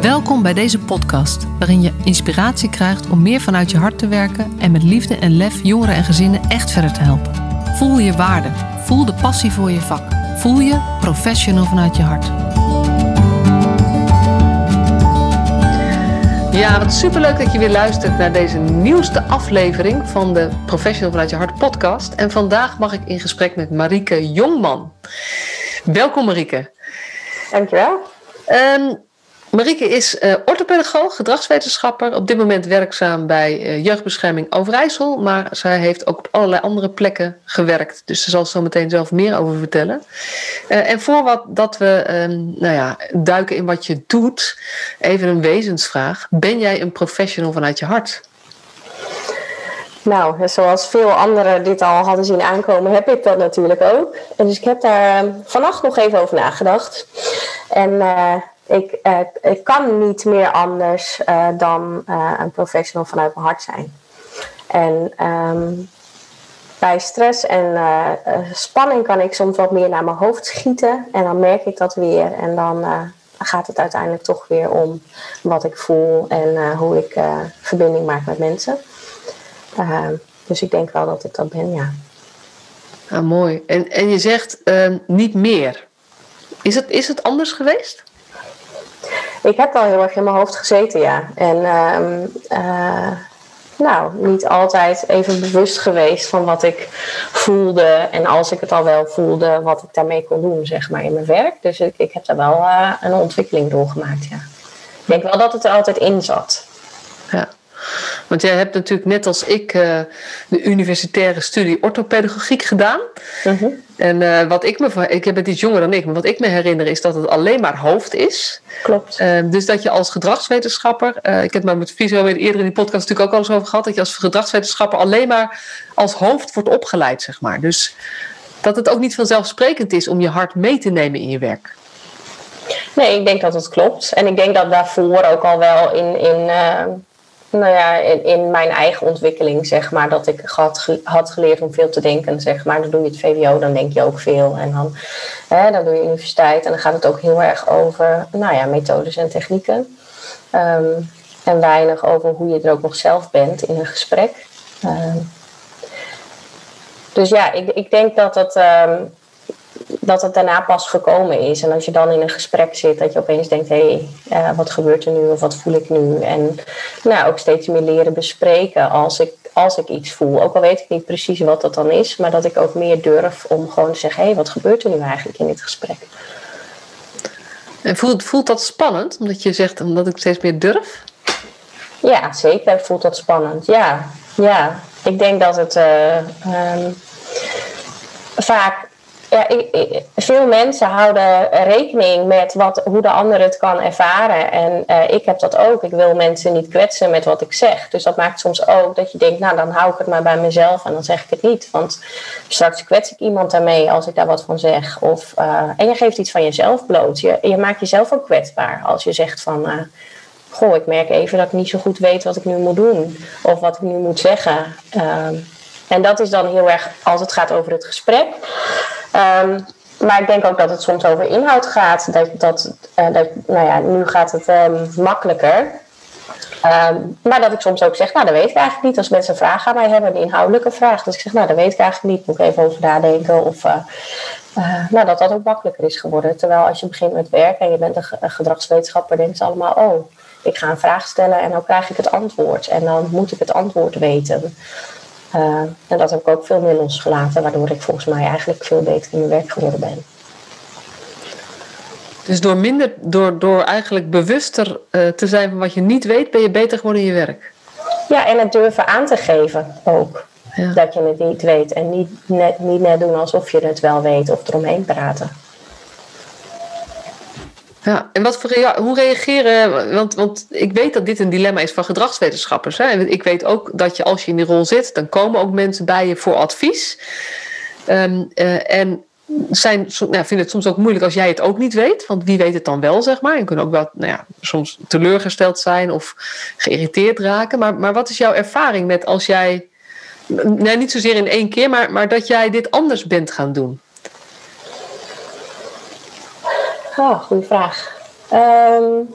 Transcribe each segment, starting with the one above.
Welkom bij deze podcast, waarin je inspiratie krijgt om meer vanuit je hart te werken en met liefde en lef jongeren en gezinnen echt verder te helpen. Voel je waarde, voel de passie voor je vak, voel je professional vanuit je hart. Ja, wat superleuk dat je weer luistert naar deze nieuwste aflevering van de Professional vanuit je hart podcast. En vandaag mag ik in gesprek met Marieke Jongman. Welkom Marieke. Dankjewel. Um, Marieke is uh, orthopedagoog, gedragswetenschapper, op dit moment werkzaam bij uh, Jeugdbescherming Overijssel, maar zij heeft ook op allerlei andere plekken gewerkt. Dus ze zal zo meteen zelf meer over vertellen. Uh, en voor wat, dat we nou ja, duiken in wat je doet, even een wezensvraag. Ben jij een professional vanuit je hart? Nou, zoals veel anderen dit al hadden zien aankomen, heb ik dat natuurlijk ook. En dus ik heb daar vannacht nog even over nagedacht. En ik, uh, ik kan niet meer anders uh, dan uh, een professional vanuit mijn hart zijn. En um, bij stress en spanning kan ik soms wat meer naar mijn hoofd schieten. En dan merk ik dat weer. En dan gaat het uiteindelijk toch weer om wat ik voel en hoe ik verbinding maak met mensen. Ehm, dus ik denk wel dat ik dat ben, ja. Ah, mooi. En, en je zegt ehm, niet meer. Is het, is het anders geweest? Ik heb wel heel erg in mijn hoofd gezeten, ja. En ehm, eh, nou, niet altijd even bewust geweest van wat ik voelde. En als ik het al wel voelde, wat ik daarmee kon doen, zeg maar, in mijn werk. Dus ik, ik heb daar wel uh, een ontwikkeling doorgemaakt, ja. Ik denk wel dat het er altijd in zat. Ja. Want jij hebt natuurlijk net als ik uh, de universitaire studie orthopedagogiek gedaan. Uh -huh. En uh, wat ik me, ik ben iets jonger dan ik, maar wat ik me herinner is dat het alleen maar hoofd is. Klopt. Uh, dus dat je als gedragswetenschapper, ik heb het maar met Visio eerder in die podcast natuurlijk ook al eens over gehad, dat je als gedragswetenschapper alleen maar als hoofd wordt opgeleid, zeg maar. Dus dat het ook niet vanzelfsprekend is om je hart mee te nemen in je werk. Nee, ik denk dat het klopt. En ik denk dat daarvoor ook al wel in, in nou ja, in, mijn eigen ontwikkeling, zeg maar, dat ik had, had geleerd om veel te denken, zeg maar. Dan doe je het VWO, dan denk je ook veel. En dan, hè, dan doe je universiteit en dan gaat het ook heel erg over, nou ja, methodes en technieken. Um, en weinig over hoe je er ook nog zelf bent in een gesprek. Um, dus ja, ik, ik denk dat het, um, dat het daarna pas gekomen is. En als je dan in een gesprek zit, dat je opeens denkt: hé, hey, uh, wat gebeurt er nu of wat voel ik nu? En nou, ook steeds meer leren bespreken als ik, als ik iets voel. Ook al weet ik niet precies wat dat dan is, maar dat ik ook meer durf om gewoon te zeggen: hé, hey, wat gebeurt er nu eigenlijk in dit gesprek? En voelt, voelt dat spannend, omdat je zegt omdat ik steeds meer durf? Ja, zeker voelt dat spannend. Ja, ja. ik denk dat het uh, um, vaak ja, veel mensen houden rekening met wat, hoe de ander het kan ervaren. En uh, ik heb dat ook. Ik wil mensen niet kwetsen met wat ik zeg. Dus dat maakt soms ook dat je denkt, nou dan hou ik het maar bij mezelf en dan zeg ik het niet. Want straks kwets ik iemand daarmee als ik daar wat van zeg. Of, uh, en je geeft iets van jezelf bloot. Je, je maakt jezelf ook kwetsbaar als je zegt van... Uh, goh, ik merk even dat ik niet zo goed weet wat ik nu moet doen. Of wat ik nu moet zeggen. en dat is dan heel erg als het gaat over het gesprek. Um, maar ik denk ook dat het soms over inhoud gaat. Dat, dat, uh, dat, nou ja, nu gaat het um, makkelijker. Um, maar dat ik soms ook zeg, nou dat weet ik eigenlijk niet. Als mensen een vraag aan mij hebben, een inhoudelijke vraag. Dus ik zeg, nou dat weet ik eigenlijk niet. Moet ik even over nadenken. Of uh, uh, nou, dat dat ook makkelijker is geworden. Terwijl als je begint met werk en je bent een gedragswetenschapper, denken ze allemaal, oh, ik ga een vraag stellen en dan krijg ik het antwoord. En dan moet ik het antwoord weten. Uh, en dat heb ik ook veel meer losgelaten, waardoor ik volgens mij eigenlijk veel beter in mijn werk geworden ben. Dus door minder, door, door eigenlijk bewuster uh, te zijn van wat je niet weet, ben je beter geworden in je werk. Ja, en het durven aan te geven ook. Ja. Dat je het niet weet. En niet net, niet net doen alsof je het wel weet of eromheen praten. Ja, en wat voor hoe reageren, want, want ik weet dat dit een dilemma is van gedragswetenschappers. Hè? Ik weet ook dat je als je in die rol zit, dan komen ook mensen bij je voor advies. Um, uh, en zijn, nou, vinden het soms ook moeilijk als jij het ook niet weet, want wie weet het dan wel, zeg maar. En kunnen ook wel nou ja, soms teleurgesteld zijn of geïrriteerd raken. Maar, maar wat is jouw ervaring met als jij, nee, niet zozeer in één keer, maar, maar dat jij dit anders bent gaan doen? Oh, goede vraag. Um,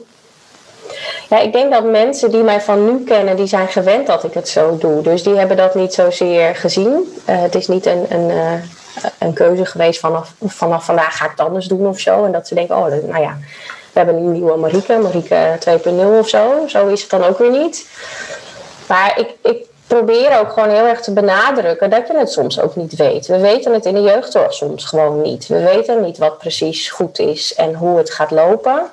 Ja, ik denk dat mensen die mij van nu kennen, die zijn gewend dat ik het zo doe. Dus die hebben dat niet zozeer gezien. Uh, het is niet een, een, uh, een keuze geweest vanaf, vanaf vandaag ga ik het anders doen of zo. En dat ze denken, oh, nou ja, we hebben een nieuwe Marieke, Marieke 2.0 of zo. Zo is het dan ook weer niet. Maar ik, ik probeer ook gewoon heel erg te benadrukken dat je het soms ook niet weet. We weten het in de jeugdzorg soms gewoon niet. We weten niet wat precies goed is en hoe het gaat lopen.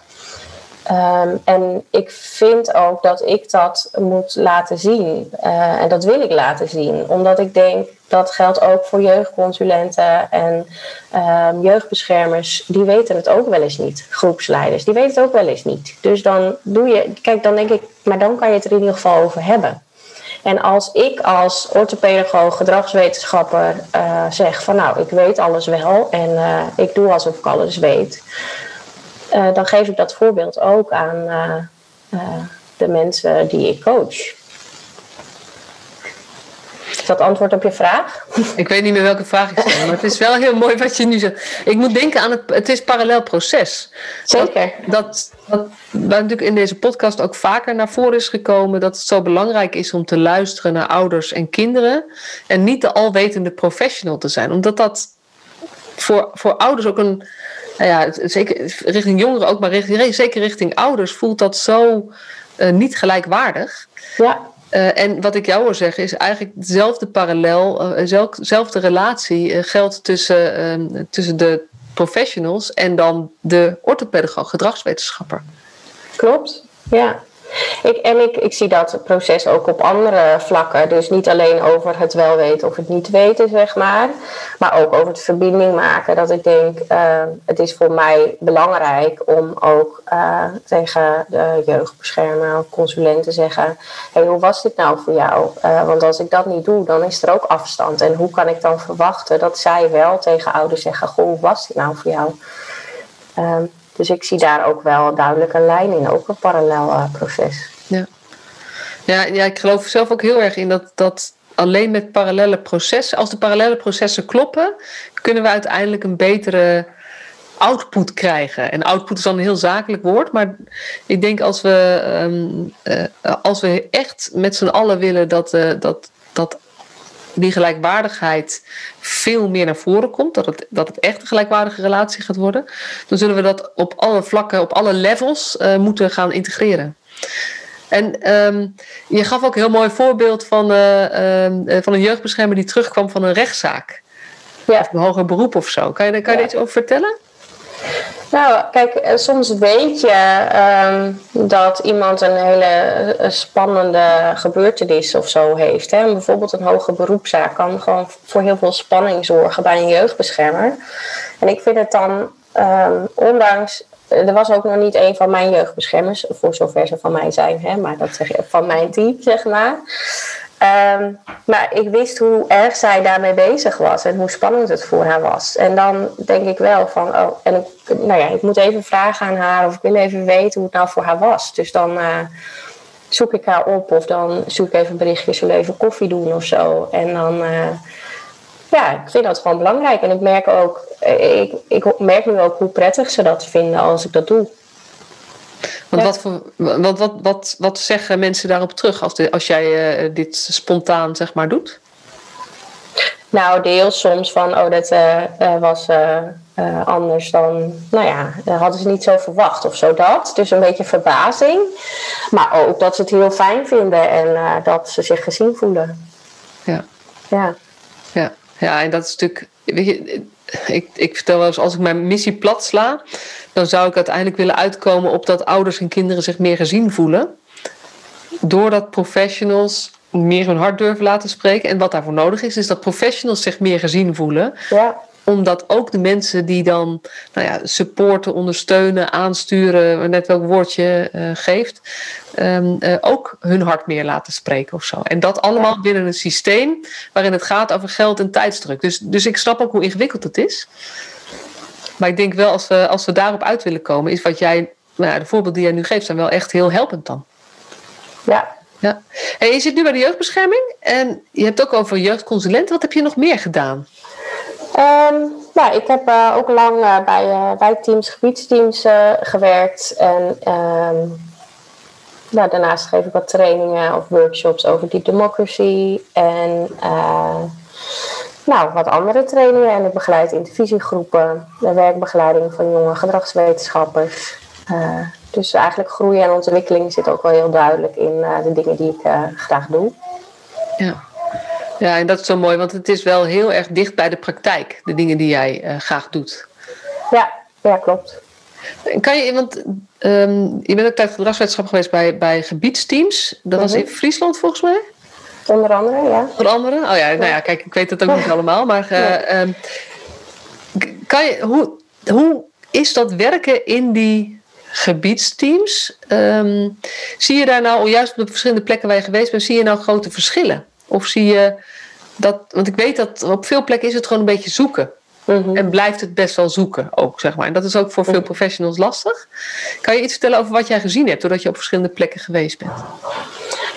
Um, en ik vind ook dat ik dat moet laten zien. Uh, en dat wil ik laten zien. Omdat ik denk dat geldt ook voor jeugdconsulenten en um, jeugdbeschermers. Die weten het ook wel eens niet. Groepsleiders, die weten het ook wel eens niet. Dus dan doe je, kijk, dan denk ik, maar dan kan je het er in ieder geval over hebben. En als ik als orthopedagoog, gedragswetenschapper uh, zeg van nou, ik weet alles wel en uh, ik doe alsof ik alles weet uh, dan geef ik dat voorbeeld ook aan de mensen die ik coach. Is dat antwoord op je vraag? Ik weet niet meer welke vraag ik stel, maar het is wel heel mooi wat je nu zegt. Ik moet denken aan het, het is parallel proces. Zeker. Dat, dat, natuurlijk in deze podcast ook vaker naar voren is gekomen, dat het zo belangrijk is om te luisteren naar ouders en kinderen en niet de alwetende professional te zijn. Omdat dat voor, voor ouders ook een, nou ja, zeker richting jongeren ook, maar richting, zeker richting ouders voelt dat zo uh, niet gelijkwaardig. Ja. Uh, en wat ik jou wil zeggen is eigenlijk dezelfde parallel, dezelfde relatie geldt tussen, ehm, tussen de professionals en dan de orthopedagoog, gedragswetenschapper. Klopt, ja. En ik, ik zie dat proces ook op andere vlakken. Dus niet alleen over het wel weten of het niet weten, zeg maar. Maar ook over het verbinding maken. Dat ik denk, uh, het is voor mij belangrijk om ook uh, tegen de jeugdbeschermer of consulent zeggen... Hey, hoe was dit nou voor jou? Uh, want als ik dat niet doe, dan is er ook afstand. En hoe kan ik dan verwachten dat zij wel tegen ouders zeggen... Goh, hoe was dit nou voor jou? Um, dus ik zie daar ook wel duidelijk een lijn in, ook een parallel uh, proces. Ja. Ja, ja, ik geloof zelf ook heel erg in dat, dat alleen met parallele processen, als de parallele processen kloppen, kunnen we uiteindelijk een betere output krijgen. En output is dan een heel zakelijk woord, maar ik denk als we, um, uh, als we echt met z'n allen willen dat, uh, dat, dat die gelijkwaardigheid veel meer naar voren komt, dat het, dat het echt een gelijkwaardige relatie gaat worden, dan zullen we dat op alle vlakken, op alle levels uh, moeten gaan integreren. En um, je gaf ook een heel mooi voorbeeld van, uh, uh, van een jeugdbeschermer die terugkwam van een rechtszaak. Ja. Of een hoger beroep of zo. Kan je, kan je ja. iets over vertellen? Nou, kijk, eh, soms weet je um, dat iemand een hele spannende gebeurtenis of zo heeft. Hè? Bijvoorbeeld een hoge beroepszaak kan gewoon voor heel veel spanning zorgen bij een jeugdbeschermer. En ik vind het dan, um, ondanks er was ook nog niet een van mijn jeugdbeschermers, voor zover ze van mij zijn, hè, maar dat zeg je van mijn team, zeg maar. Um, maar ik wist hoe erg zij daarmee bezig was en hoe spannend het voor haar was. En dan denk ik wel van, oh, en ik, nou ja, ik moet even vragen aan haar of ik wil even weten hoe het nou voor haar was. Dus dan uh, zoek ik haar op of dan zoek ik even een berichtje, zullen even koffie doen of zo. En dan, uh, ja, ik vind dat gewoon belangrijk. En ik merk ook, ik, ik merk nu ook hoe prettig ze dat vinden als ik dat doe. Want wat, voor, wat, wat, wat, wat zeggen mensen daarop terug als, de, als jij uh, dit spontaan zeg maar doet? Nou, deels soms van, oh, dat uh, uh, was anders dan, nou ja, dat hadden ze niet zo verwacht of zo dat. Dus een beetje verbazing. Maar ook dat ze het heel fijn vinden en dat ze zich gezien voelen. Ja. Ja. Ja, ja en dat is natuurlijk, weet je, ik, ik vertel wel eens, als ik mijn missie plat sla, dan zou ik uiteindelijk willen uitkomen op dat ouders en kinderen zich meer gezien voelen. Doordat professionals meer hun hart durven laten spreken. En wat daarvoor nodig is, is dat professionals zich meer gezien voelen. Ja. Omdat ook de mensen die dan nou ja, supporten, ondersteunen, aansturen, net welk woordje uh, geeft, um, uh, ook hun hart meer laten spreken of zo. En dat allemaal ja. binnen een systeem waarin het gaat over geld en tijdsdruk. Dus, dus ik snap ook hoe ingewikkeld het is. Maar ik denk wel, als we, als we daarop uit willen komen, is wat jij, nou, de voorbeelden die jij nu geeft, zijn wel echt heel helpend dan. Ja. ja. En je zit nu bij de jeugdbescherming en je hebt ook over jeugdconsulent. Wat heb je nog meer gedaan? Um, ik heb uh, ook lang uh, bij uh, wijkteams, gebiedsteams gewerkt. En um, daarnaast geef ik wat trainingen of workshops over deep democracy. En nou, wat andere trainingen. En ik begeleid intervisiegroepen. De werkbegeleiding van jonge gedragswetenschappers. dus eigenlijk groei en ontwikkeling zit ook wel heel duidelijk in de dingen die ik graag doe. Ja. Ja, en dat is zo mooi, want het is wel heel erg dicht bij de praktijk, de dingen die jij graag doet. Ja, ja klopt. Kan je, want ehm, je bent ook tijd gedragswetenschap geweest bij, bij gebiedsteams. Dat was mhm. in Friesland volgens mij? Onder andere, ja. Onder andere? Oh ja, nou ja, kijk, ik weet het ook niet allemaal. Maar uh, kan je, hoe, hoe is dat werken in die gebiedsteams? Ehm, zie je daar nou, juist op de verschillende plekken waar je geweest bent, zie je nou grote verschillen? Of zie je dat, want ik weet dat op veel plekken is het gewoon een beetje zoeken. Mhm. En blijft het best wel zoeken ook, zeg maar. En dat is ook voor veel mhm. professionals lastig. Kan je iets vertellen over wat jij gezien hebt, doordat je op verschillende plekken geweest bent?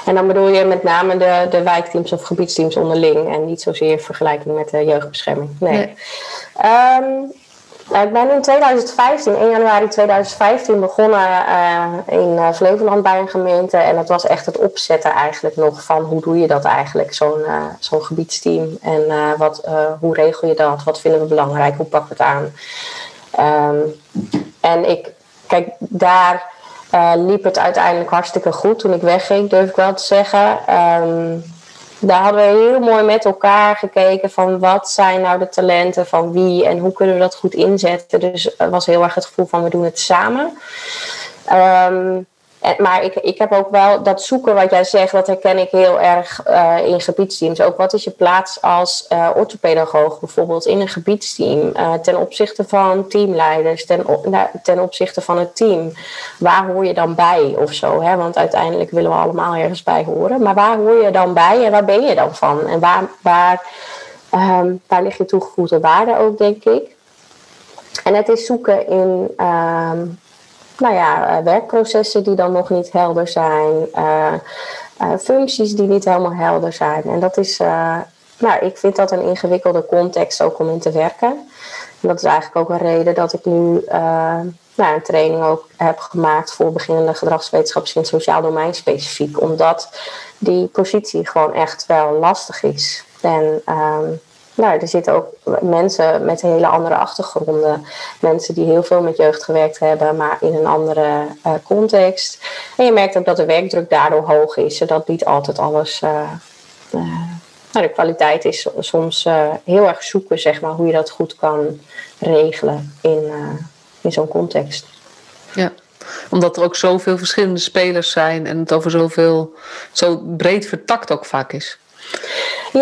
En dan bedoel je met name de, de wijkteams of gebiedsteams onderling en niet zozeer vergelijking met de jeugdbescherming. Nee. nee. Ehm, ik ben in 2015, 1 januari 2015 begonnen uh, in uh, Flevoland bij een gemeente. En het was echt het opzetten eigenlijk nog van hoe doe je dat eigenlijk, zo'n uh, zo'n gebiedsteam. En wat, hoe regel je dat, wat vinden we belangrijk, hoe pakken we het aan. Um, en ik, kijk, daar liep het uiteindelijk hartstikke goed toen ik wegging, durf ik wel te zeggen. Um, daar hadden we heel mooi met elkaar gekeken van wat zijn nou de talenten van wie en hoe kunnen we dat goed inzetten. Dus het was heel erg het gevoel van we doen het samen. Um, maar ik, ik heb ook wel dat zoeken wat jij zegt, dat herken ik heel erg uh, in gebiedsteams. Ook wat is je plaats als uh, orthopedagoog bijvoorbeeld in een gebiedsteam uh, ten opzichte van teamleiders, ten, ten opzichte van het team. Waar hoor je dan bij of zo? Hè? Want uiteindelijk willen we allemaal ergens bij horen. Maar waar hoor je dan bij en waar ben je dan van? En waar, waar, um, waar ligt je toegevoegde waarde ook, denk ik? En het is zoeken in. Um, nou ja, eh, werkprocessen die dan nog niet helder zijn, uh, functies die niet helemaal helder zijn. En dat is, nou, ik vind dat een ingewikkelde context ook om in te werken. En dat is eigenlijk ook een reden dat ik nu nou, een training ook heb gemaakt voor beginnende gedragswetenschappers in het sociaal domein specifiek. Omdat die positie gewoon echt wel lastig is. En ehm, nou, er zitten ook mensen met hele andere achtergronden. Mensen die heel veel met jeugd gewerkt hebben, maar in een andere uh, context. En je merkt ook dat de werkdruk daardoor hoog is, zodat niet altijd alles. Uh, uh, nou, de kwaliteit is soms heel erg zoeken, zeg maar, hoe je dat goed kan regelen in, in zo'n context. Ja omdat er ook zoveel verschillende spelers zijn en het over zoveel, zo breed vertakt ook vaak is.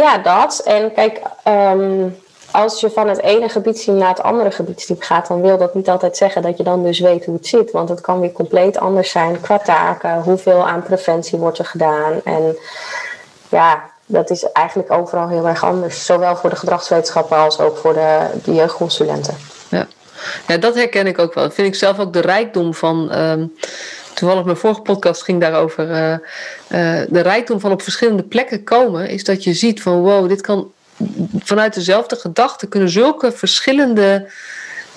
Ja, dat. En kijk, ehm, als je van het ene gebiedsteam naar het andere gebiedsteam gaat, dan wil dat niet altijd zeggen dat je dan dus weet hoe het zit. Want het kan weer compleet anders zijn qua taken, hoeveel aan preventie wordt er gedaan. En ja, dat is eigenlijk overal heel erg anders. Zowel voor de gedragswetenschappen als ook voor de, de jeugdconsulenten. Ja. ja, dat herken ik ook wel. Dat vind ik zelf ook de rijkdom van. Ehm, toevallig mijn vorige podcast ging daarover. Uh, de rijkdom van op verschillende plekken komen, is dat je ziet van wow, dit kan vanuit dezelfde gedachte kunnen zulke verschillende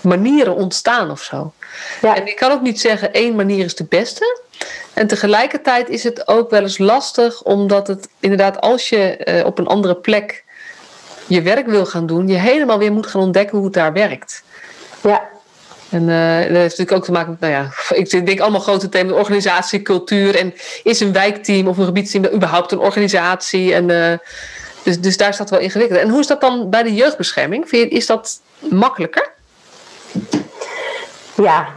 manieren ontstaan of zo. Ja. En ik kan ook niet zeggen één manier is de beste. En tegelijkertijd is het ook wel eens lastig, omdat het inderdaad, als je uh, op een andere plek je werk wil gaan doen, je helemaal weer moet gaan ontdekken hoe het daar werkt. Ja. En uh, dat heeft natuurlijk ook te maken met, nou ja, ik denk allemaal grote thema's, organisatie, cultuur. En is een wijkteam of een gebiedsteam überhaupt een organisatie? En, uh, dus, dus daar staat wel ingewikkeld. En hoe is dat dan bij de jeugdbescherming? Vind je, is dat makkelijker? Ja,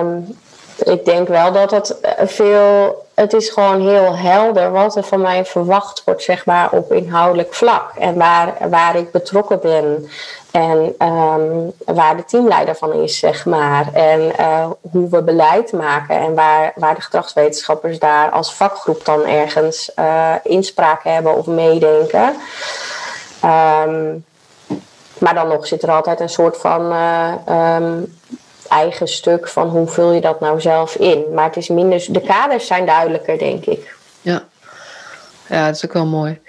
um, ik denk wel dat het eh, veel. Het is gewoon heel helder wat er van mij verwacht wordt, zeg maar, op inhoudelijk vlak. En waar, waar ik betrokken ben. En um, waar de teamleider van is, zeg maar. En uh, hoe we beleid maken. En waar, waar de gedragswetenschappers daar als vakgroep dan ergens uh, inspraak hebben of meedenken. Um, maar dan nog zit er altijd een soort van um, eigen stuk van hoe vul je dat nou zelf in. Maar het is minder, de kaders zijn duidelijker, denk ik. Ja, ja dat is ook wel mooi.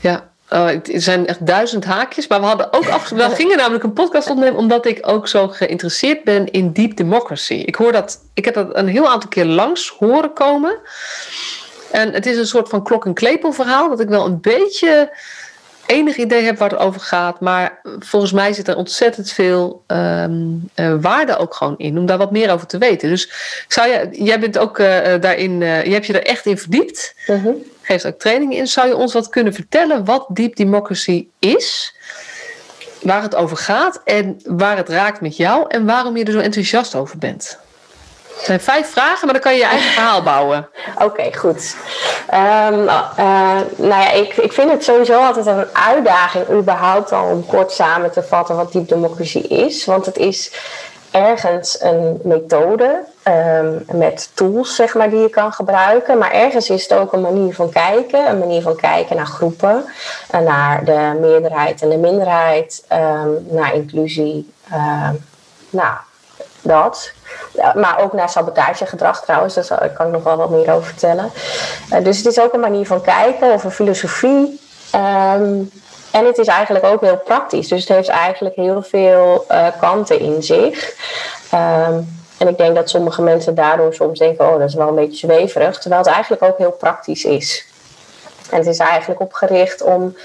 Ja, Uh, er zijn echt duizend haakjes, maar we hadden ook af, we gingen namelijk een podcast opnemen omdat ik ook zo geïnteresseerd ben in deep democracy. Ik hoor dat, ik heb dat een heel aantal keer langs horen komen. En het is een soort van klok- en klepel verhaal, dat ik wel een beetje enig idee heb waar het over gaat. Maar volgens mij zit er ontzettend veel ehm, eh, waarde ook gewoon in. Om daar wat meer over te weten. Dus zou je, jij bent ook uh, daarin, uh, je hebt je er echt in verdiept. Uh Geeft ook trainingen in. Zou je ons wat kunnen vertellen wat deep democracy is? Waar het over gaat en waar het raakt met jou. En waarom je er zo enthousiast over bent. Het zijn vijf vragen, maar dan kan je je eigen verhaal bouwen. Oké, goed. Um, nou ja, ik, ik vind het sowieso altijd een uitdaging, überhaupt al om kort samen te vatten wat diep democratie is. Want het is ergens een methode um, met tools, zeg maar, die je kan gebruiken. Maar ergens is het ook een manier van kijken. Een manier van kijken naar groepen, en naar de meerderheid en de minderheid, um, naar inclusie. nou, dat. Maar ook naar sabotagegedrag trouwens, daar kan ik nog wel wat meer over vertellen. Uh, dus het is ook een manier van kijken of een filosofie. Um, en het is eigenlijk ook heel praktisch. Dus het heeft eigenlijk heel veel uh, kanten in zich. Um, en ik denk dat sommige mensen daardoor soms denken: oh, dat is wel een beetje zweverig. Terwijl het eigenlijk ook heel praktisch is. En het is eigenlijk opgericht om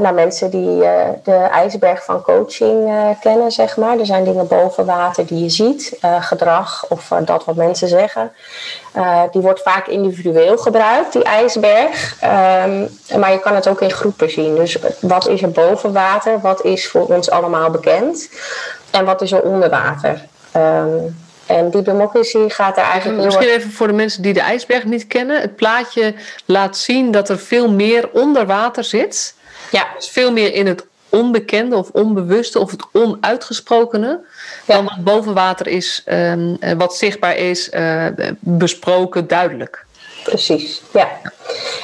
nou, mensen die uh, de ijsberg van coaching uh, kennen, zeg maar. Er zijn dingen boven water die je ziet, gedrag of dat wat mensen zeggen. die wordt vaak individueel gebruikt, die ijsberg. Um, maar je kan het ook in groepen zien. Dus wat is er boven water? Wat is voor ons allemaal bekend? En wat is er onder water? Um, en die democratie gaat er eigenlijk. Misschien even voor de mensen die de ijsberg niet kennen. Het plaatje laat zien dat er veel meer onder water zit. Ja. Dus veel meer in het onbekende of onbewuste of het onuitgesprokene. Ja. Dan wat boven water is, um, wat zichtbaar is, uh, besproken, duidelijk. Precies, ja.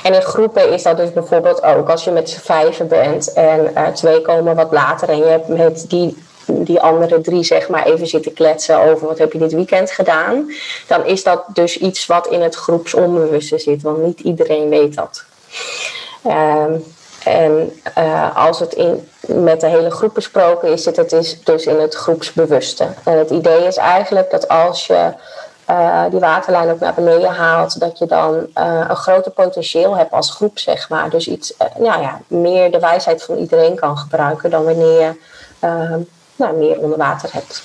En in groepen is dat dus bijvoorbeeld ook als je met z'n vijven bent en uh, twee komen wat later en je hebt met die, die andere drie zeg maar even zitten kletsen over wat heb je dit weekend gedaan, dan is dat dus iets wat in het groepsonbewuste zit, want niet iedereen weet dat. Um, en uh, als het in, met de hele groep besproken is, zit het is dus in het groepsbewuste. En het idee is eigenlijk dat als je uh, die waterlijn ook naar beneden haalt, dat je dan uh, een groter potentieel hebt als groep, zeg maar. Dus iets, nou ja, meer de wijsheid van iedereen kan gebruiken dan wanneer je nou, meer onder water hebt.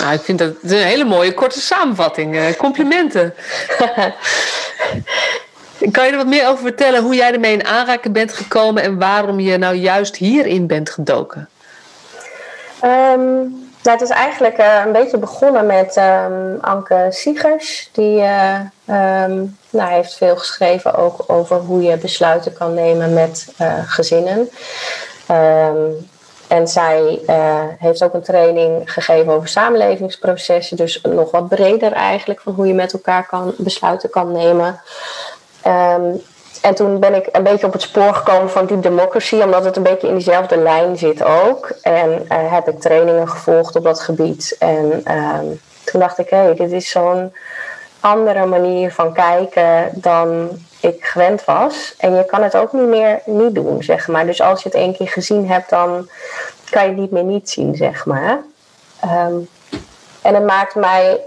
Nou, ik vind dat een hele mooie korte samenvatting. complimenten. Kan je er wat meer over vertellen hoe jij ermee in aanraking bent gekomen en waarom je nou juist hierin bent gedoken? Nou, het is eigenlijk uh, een beetje begonnen met um, Anke Siegers. Die uh, um, nou, heeft veel geschreven ook over hoe je besluiten kan nemen met uh, gezinnen. en zij heeft ook een training gegeven over samenlevingsprocessen. Dus nog wat breder eigenlijk van hoe je met elkaar kan, besluiten kan nemen. Um, en toen ben ik een beetje op het spoor gekomen van Deep Democracy, omdat het een beetje in diezelfde lijn zit ook. En uh, heb ik trainingen gevolgd op dat gebied. En um, toen dacht ik, hé, hey, dit is zo'n andere manier van kijken dan ik gewend was. En je kan het ook niet meer niet doen, zeg maar. Dus als je het één keer gezien hebt, dan kan je het niet meer niet zien, zeg maar. Um, en het maakt mij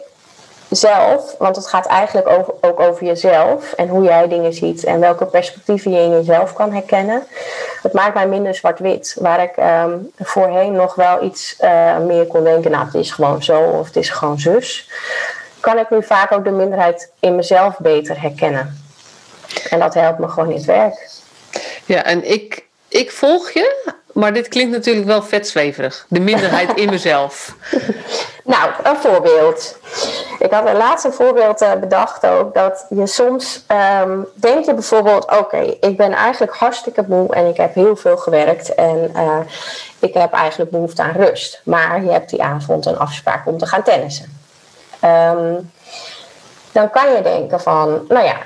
zelf, want het gaat eigenlijk over, ook over jezelf en hoe jij dingen ziet en welke perspectieven je in jezelf kan herkennen. Het maakt mij minder zwart-wit, waar ik um, voorheen nog wel iets uh, meer kon denken, nou het is gewoon zo of het is gewoon zus, kan ik nu vaak ook de minderheid in mezelf beter herkennen. En dat helpt me gewoon in het werk. Ja, en ik, ik volg je, maar dit klinkt natuurlijk wel vetzweverig. De minderheid in mezelf. Nou, een voorbeeld. Ik had een laatste voorbeeld uh, bedacht ook. Dat je soms um, denk je bijvoorbeeld: oké, ik ben eigenlijk hartstikke moe en ik heb heel veel gewerkt. En uh, ik heb eigenlijk behoefte aan rust. Maar je hebt die avond een afspraak om te gaan tennissen. Um, dan kan je denken van, nou ja,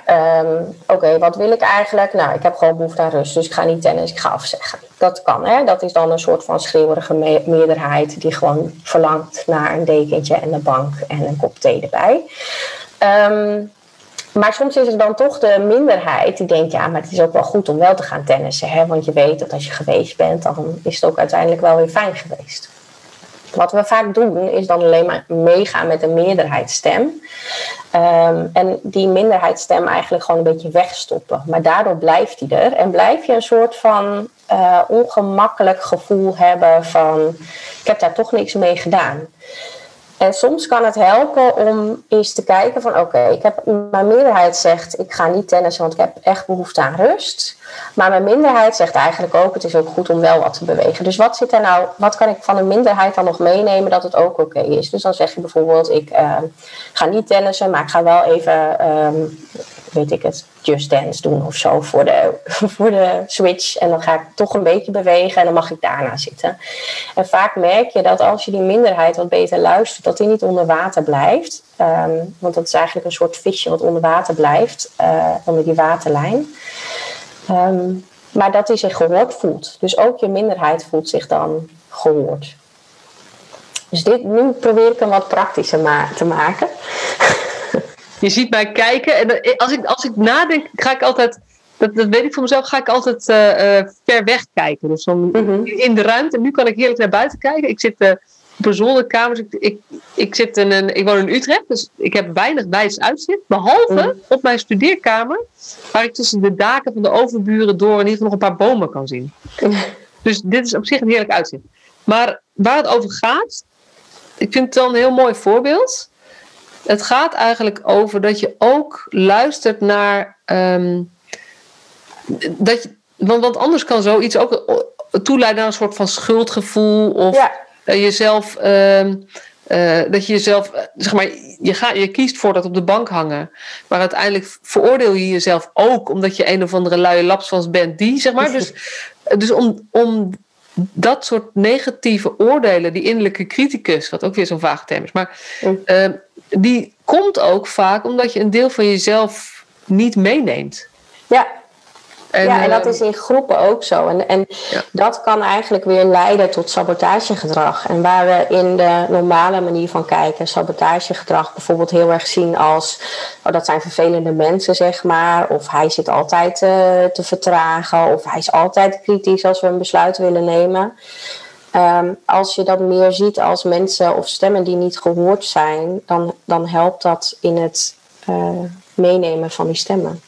um, oké, wat wil ik eigenlijk? Nou, ik heb gewoon behoefte aan rust, dus ik ga niet tennis, ik ga afzeggen. Dat kan, hè. Dat is dan een soort van schreeuwerige me meerderheid die gewoon verlangt naar een dekentje en een bank en een kop thee erbij. Um, maar soms is het dan toch de minderheid die denkt, ja, maar het is ook wel goed om wel te gaan tennissen. Hè? Want je weet dat als je geweest bent, dan is het ook uiteindelijk wel weer fijn geweest. Wat we vaak doen, is dan alleen maar meegaan met de meerderheidsstem. Ehm, en die minderheidsstem eigenlijk gewoon een beetje wegstoppen. Maar daardoor blijft die er. En blijf je een soort van uh, ongemakkelijk gevoel hebben van... ik heb daar toch niks mee gedaan. En soms kan het helpen om eens te kijken van oké, ik heb mijn meerderheid zegt ik ga niet tennissen, want ik heb echt behoefte aan rust. Maar mijn minderheid zegt eigenlijk ook het is ook goed om wel wat te bewegen. Dus wat zit er nou, wat kan ik van een minderheid dan nog meenemen dat het ook oké is? Dus dan zeg je bijvoorbeeld ik uh, ga niet tennissen, maar ik ga wel even um, weet ik het, Just Dance doen of zo voor de, voor de switch. En dan ga ik toch een beetje bewegen en dan mag ik daarna zitten. En vaak merk je dat als je die minderheid wat beter luistert, dat die niet onder water blijft. Um, want dat is eigenlijk een soort visje wat onder water blijft, uh, onder die waterlijn. Um, maar dat hij zich gehoord voelt. Dus ook je minderheid voelt zich dan gehoord. Dus dit, nu probeer ik hem wat praktischer ma te maken. Je ziet mij kijken en als ik, als ik nadenk, ga ik altijd, dat, dat weet ik voor mezelf, ga ik altijd uh, uh, ver weg kijken. Dus dan mm-hmm. in de ruimte. Nu kan ik heerlijk naar buiten kijken. Ik zit op een zolderkamer. Dus ik, ik, ik, zit in een, ik woon in Utrecht, dus ik heb weinig wijs uitzicht. Behalve mm-hmm. op mijn studeerkamer, waar ik tussen de daken van de overburen door in ieder geval nog een paar bomen kan zien. Dus dit is op zich een heerlijk uitzicht. Maar waar het over gaat, ik vind het dan een heel mooi voorbeeld. Het gaat eigenlijk over dat je ook luistert naar. Um, dat je, want, want anders kan zoiets ook toeleiden naar een soort van schuldgevoel. Of ja. jezelf. Um, uh, dat je jezelf, zeg maar, je, gaat, je kiest voor dat op de bank hangen. Maar uiteindelijk veroordeel je jezelf ook omdat je een of andere luie lapsvans bent, die, zeg maar. Dus, dus om, om dat soort negatieve oordelen, die innerlijke criticus, wat ook weer zo'n vaag term is, maar uh, die komt ook vaak omdat je een deel van jezelf niet meeneemt. Ja. En, ja, en dat is in groepen ook zo. En, en ja. dat kan eigenlijk weer leiden tot sabotagegedrag. En waar we in de normale manier van kijken, sabotagegedrag bijvoorbeeld heel erg zien als: oh, dat zijn vervelende mensen, zeg maar. Of hij zit altijd uh, te vertragen. Of hij is altijd kritisch als we een besluit willen nemen. Um, als je dat meer ziet als mensen of stemmen die niet gehoord zijn, dan, dan helpt dat in het uh, meenemen van die stemmen.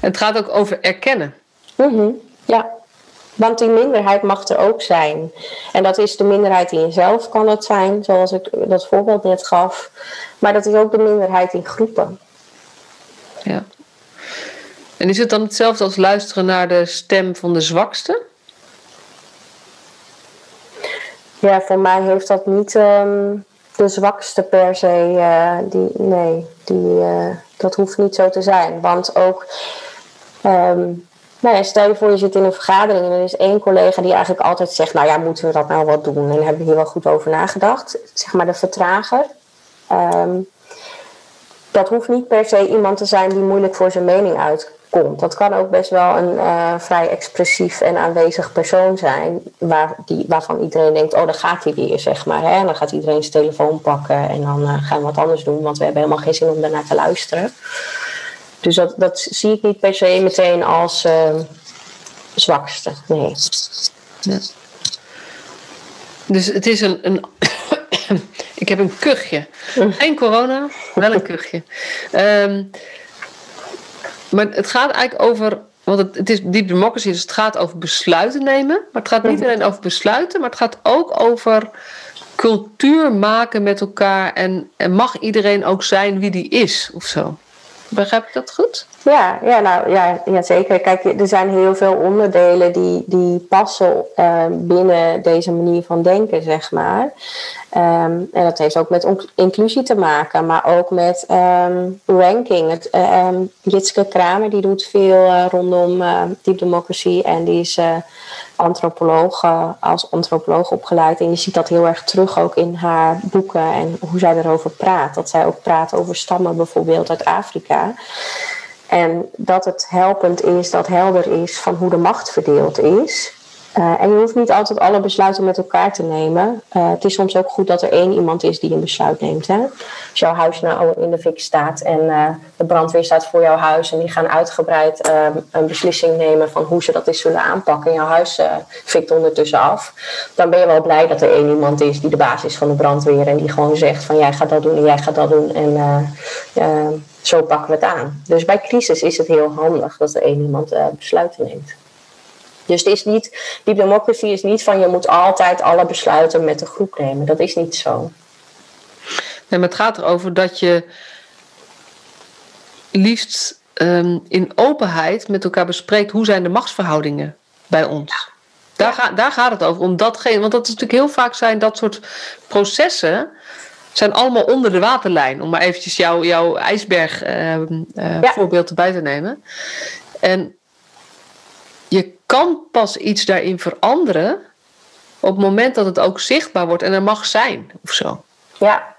Het gaat ook over erkennen. Mm -hmm. Ja, want die minderheid mag er ook zijn. En dat is de minderheid in jezelf, kan het zijn, zoals ik dat voorbeeld net gaf. Maar dat is ook de minderheid in groepen. Ja. En is het dan hetzelfde als luisteren naar de stem van de zwakste? Ja, voor mij heeft dat niet um, de zwakste per se. Uh, die, nee, die, uh, dat hoeft niet zo te zijn. Want ook, um, nou ja, stel je voor je zit in een vergadering en er is één collega die eigenlijk altijd zegt: Nou ja, moeten we dat nou wat doen? En hebben we hier wel goed over nagedacht? Zeg maar de vertrager. Um, dat hoeft niet per se iemand te zijn die moeilijk voor zijn mening uit komt. Dat kan ook best wel een uh, vrij expressief en aanwezig persoon zijn, waar, die, waarvan iedereen denkt, oh, dan gaat hij weer, zeg maar. Hè? En dan gaat iedereen zijn telefoon pakken en dan uh, gaan we wat anders doen, want we hebben helemaal geen zin om daarnaar te luisteren. Dus dat, dat zie ik niet per se meteen als uh, zwakste, nee. Ja. Dus het is een, een ik heb een kuchje. Geen corona, wel een kuchje. Um, maar het gaat eigenlijk over. Want het, het is deep democracy, dus het gaat over besluiten nemen. Maar het gaat niet mhm. alleen over besluiten, maar het gaat ook over cultuur maken met elkaar. En, en mag iedereen ook zijn wie die is of zo? Begrijp ik dat goed? Ja, ja, nou, ja, ja zeker. Kijk, er zijn heel veel onderdelen die, die passen uh, binnen deze manier van denken, zeg maar. Um, en dat heeft ook met inclusie te maken, maar ook met um, ranking. Het, um, Jitske Kramer die doet veel uh, rondom deep democracy en die is antropoloog, als antropoloog opgeleid. En je ziet dat heel erg terug ook in haar boeken en hoe zij erover praat. Dat zij ook praat over stammen bijvoorbeeld uit Afrika. En dat het helpend is, dat helder is van hoe de macht verdeeld is. Uh, en je hoeft niet altijd alle besluiten met elkaar te nemen. Uh, het is soms ook goed dat er één iemand is die een besluit neemt. Hè? Als jouw huis nou in de fik staat en uh, de brandweer staat voor jouw huis en die gaan uitgebreid ehm, een beslissing nemen van hoe ze dat eens zullen aanpakken en jouw huis fikt ondertussen af, dan ben je wel blij dat er één iemand is die de baas is van de brandweer en die gewoon zegt van jij gaat dat doen en jij gaat dat doen en zo pakken we het aan. Dus bij crisis is het heel handig dat er één iemand besluiten neemt. Dus het is niet, die democratie is niet van je moet altijd alle besluiten met de groep nemen. Dat is niet zo. Nee, maar het gaat erover dat je liefst um, in openheid met elkaar bespreekt hoe zijn de machtsverhoudingen bij ons. Daar, ga, daar gaat het over. Om datgene, want dat is natuurlijk heel vaak zijn dat soort processen zijn allemaal onder de waterlijn. Om maar eventjes jouw jouw ijsberg uh, uh, ja. voorbeeld erbij te nemen. En kan pas iets daarin veranderen op het moment dat het ook zichtbaar wordt en er mag zijn of zo. Ja.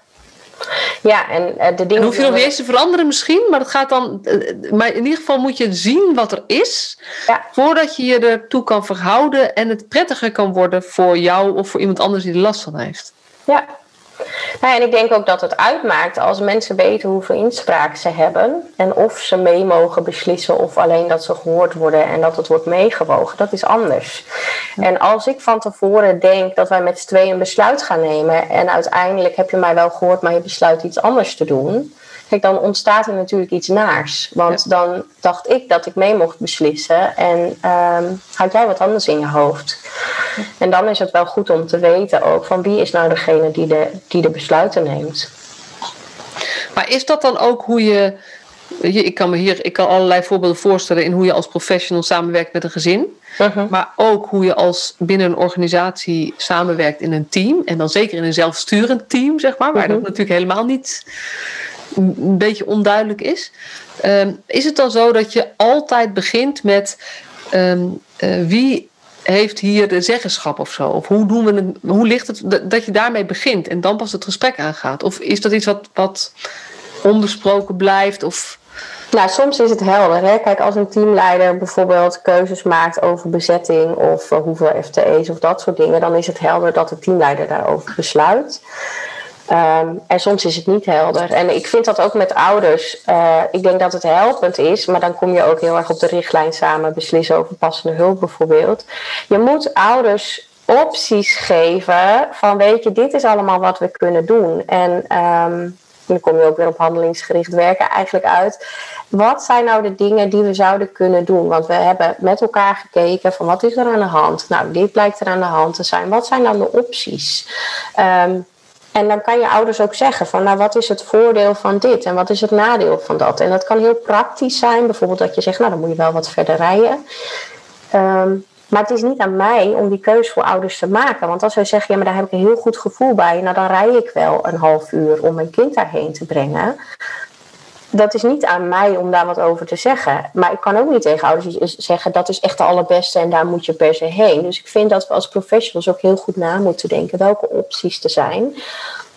Ja, en uh, de dingen. Dan hoef je nog niet eens te veranderen misschien, maar het gaat dan. Uh, maar in ieder geval moet je zien wat er is, ja. voordat je je ertoe kan verhouden en het prettiger kan worden voor jou of voor iemand anders die er last van heeft. Ja, nou, en ik denk ook dat het uitmaakt als mensen weten hoeveel inspraak ze hebben en of ze mee mogen beslissen of alleen dat ze gehoord worden en dat het wordt meegewogen. Dat is anders. En als ik van tevoren denk dat wij met z'n tweeën een besluit gaan nemen en uiteindelijk heb je mij wel gehoord, maar je besluit iets anders te doen. Kijk, dan ontstaat er natuurlijk iets naars. Want dan dacht ik dat ik mee mocht beslissen en um, had jij wat anders in je hoofd. En dan is het wel goed om te weten ook van wie is nou degene die de, die de besluiten neemt. Maar is dat dan ook hoe je. Ik kan me hier ik kan allerlei voorbeelden voorstellen in hoe je als professional samenwerkt met een gezin. Uh-huh. Maar ook hoe je als binnen een organisatie samenwerkt in een team. En dan zeker in een zelfsturend team, zeg maar, waar uh-huh. dat natuurlijk helemaal niet een beetje onduidelijk is. Um, is het dan zo dat je altijd begint met um, uh, wie heeft hier de zeggenschap of zo? Of hoe, doen we het, hoe ligt het dat je daarmee begint en dan pas het gesprek aangaat? Of is dat iets wat, wat onbesproken blijft? Of... Nou, soms is het helder. Hè? Kijk, als een teamleider bijvoorbeeld keuzes maakt over bezetting of uh, hoeveel FTE's of dat soort dingen, dan is het helder dat de teamleider daarover besluit. Um, en soms is het niet helder. En ik vind dat ook met ouders. Uh, ik denk dat het helpend is, maar dan kom je ook heel erg op de richtlijn samen beslissen over passende hulp bijvoorbeeld. Je moet ouders opties geven van weet je, dit is allemaal wat we kunnen doen. En um, dan kom je ook weer op handelingsgericht werken eigenlijk uit. Wat zijn nou de dingen die we zouden kunnen doen? Want we hebben met elkaar gekeken van wat is er aan de hand? Nou, dit blijkt er aan de hand te zijn. Wat zijn dan de opties? Um, en dan kan je ouders ook zeggen van nou wat is het voordeel van dit en wat is het nadeel van dat. En dat kan heel praktisch zijn, bijvoorbeeld dat je zegt nou dan moet je wel wat verder rijden. Um, maar het is niet aan mij om die keuze voor ouders te maken. Want als wij zeggen, ja, maar daar heb ik een heel goed gevoel bij, nou dan rij ik wel een half uur om mijn kind daarheen te brengen dat is niet aan mij om daar wat over te zeggen. Maar ik kan ook niet tegen ouders zeggen dat is echt de allerbeste en daar moet je per se heen. Dus ik vind dat we als professionals ook heel goed na moeten denken welke opties er zijn.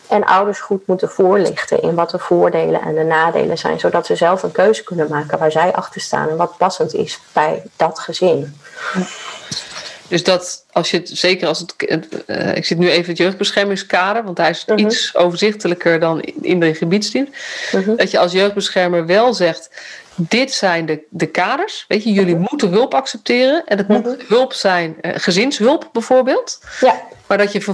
En ouders goed moeten voorlichten in wat de voordelen en de nadelen zijn, zodat ze zelf een keuze kunnen maken waar zij achter staan en wat passend is bij dat gezin. Dus dat als je het, zeker als het. Uh, ik zit nu even het jeugdbeschermingskader, want hij is uh-huh. iets overzichtelijker dan in de gebiedsdienst. Uh-huh. Dat je als jeugdbeschermer wel zegt. Dit zijn de, de kaders. Weet je, jullie uh-huh. moeten hulp accepteren. En het moet hulp zijn, uh, gezinshulp bijvoorbeeld. Ja. Maar dat je,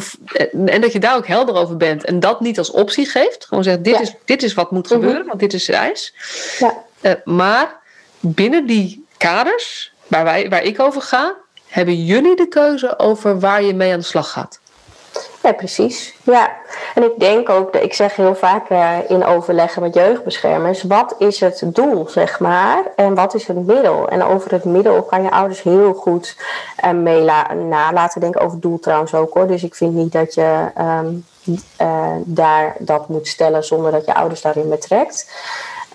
en dat je daar ook helder over bent. En dat niet als optie geeft. Gewoon zegt: dit, ja. is, dit is wat moet gebeuren, want dit is de eis. Ja. Maar binnen die kaders waar, wij, waar ik over ga, hebben jullie de keuze over waar je mee aan de slag gaat? Ja, precies. Ja, en ik denk ook, ik zeg heel vaak uh, in overleggen met jeugdbeschermers, wat is het doel, zeg maar, en wat is het middel? En over het middel kan je ouders heel goed uh, mee na laten denken, over doel trouwens ook hoor. Dus ik vind niet dat je um, uh, daar dat moet stellen zonder dat je ouders daarin betrekt.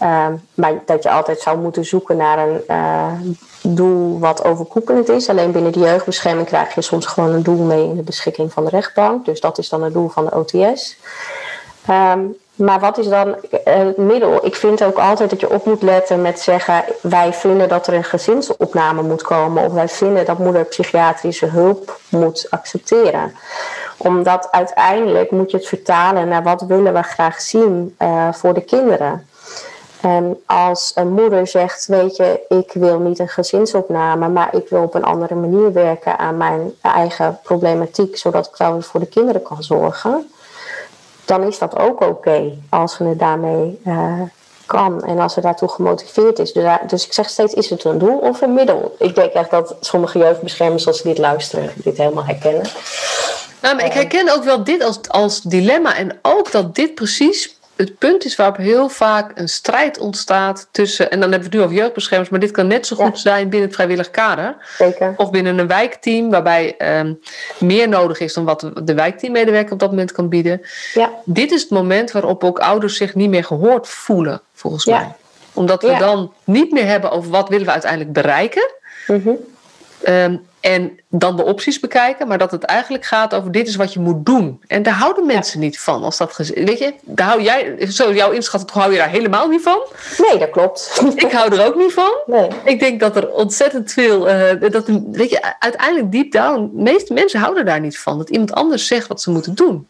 Um, maar dat je altijd zou moeten zoeken naar een doel wat overkoepelend is. Alleen binnen de jeugdbescherming krijg je soms gewoon een doel mee in de beschikking van de rechtbank. Dus dat is dan het doel van de OTS. Um, maar wat is dan het middel? Ik vind ook altijd dat je op moet letten met zeggen: wij vinden dat er een gezinsopname moet komen, of wij vinden dat moeder psychiatrische hulp moet accepteren. Omdat uiteindelijk moet je het vertalen naar wat willen we graag zien uh, voor de kinderen. En als een moeder zegt, weet je, ik wil niet een gezinsopname, maar ik wil op een andere manier werken aan mijn eigen problematiek, zodat ik wel weer voor de kinderen kan zorgen, dan is dat ook oké als ze het daarmee uh, kan en als ze daartoe gemotiveerd is. Dus, dus, ik zeg steeds, is het een doel of een middel? Ik denk echt dat sommige jeugdbeschermers, als ze dit luisteren, dit helemaal herkennen. Nou, maar ik herken ook wel dit als, als dilemma en ook dat dit precies het punt is waarop heel vaak een strijd ontstaat tussen, en dan hebben we het nu over jeugdbeschermers, maar dit kan net zo goed zijn binnen het vrijwillig kader. Zeker. Of binnen een wijkteam, waarbij ehm, meer nodig is dan wat de wijkteammedewerker op dat moment kan bieden. Ja. Dit is het moment waarop ook ouders zich niet meer gehoord voelen, volgens Ja. mij. Omdat we dan niet meer hebben over wat willen we uiteindelijk bereiken. Ehm, en dan de opties bekijken, maar dat het eigenlijk gaat over dit is wat je moet doen. En daar houden mensen niet van. Als dat Weet je, daar hou jij, zo jouw inschatting, hou je daar helemaal niet van. Nee, dat klopt. Ik hou er ook niet van. Nee. Ik denk dat er ontzettend veel, eh, dat, weet je, uiteindelijk deep down, de meeste mensen houden daar niet van. Dat iemand anders zegt wat ze moeten doen.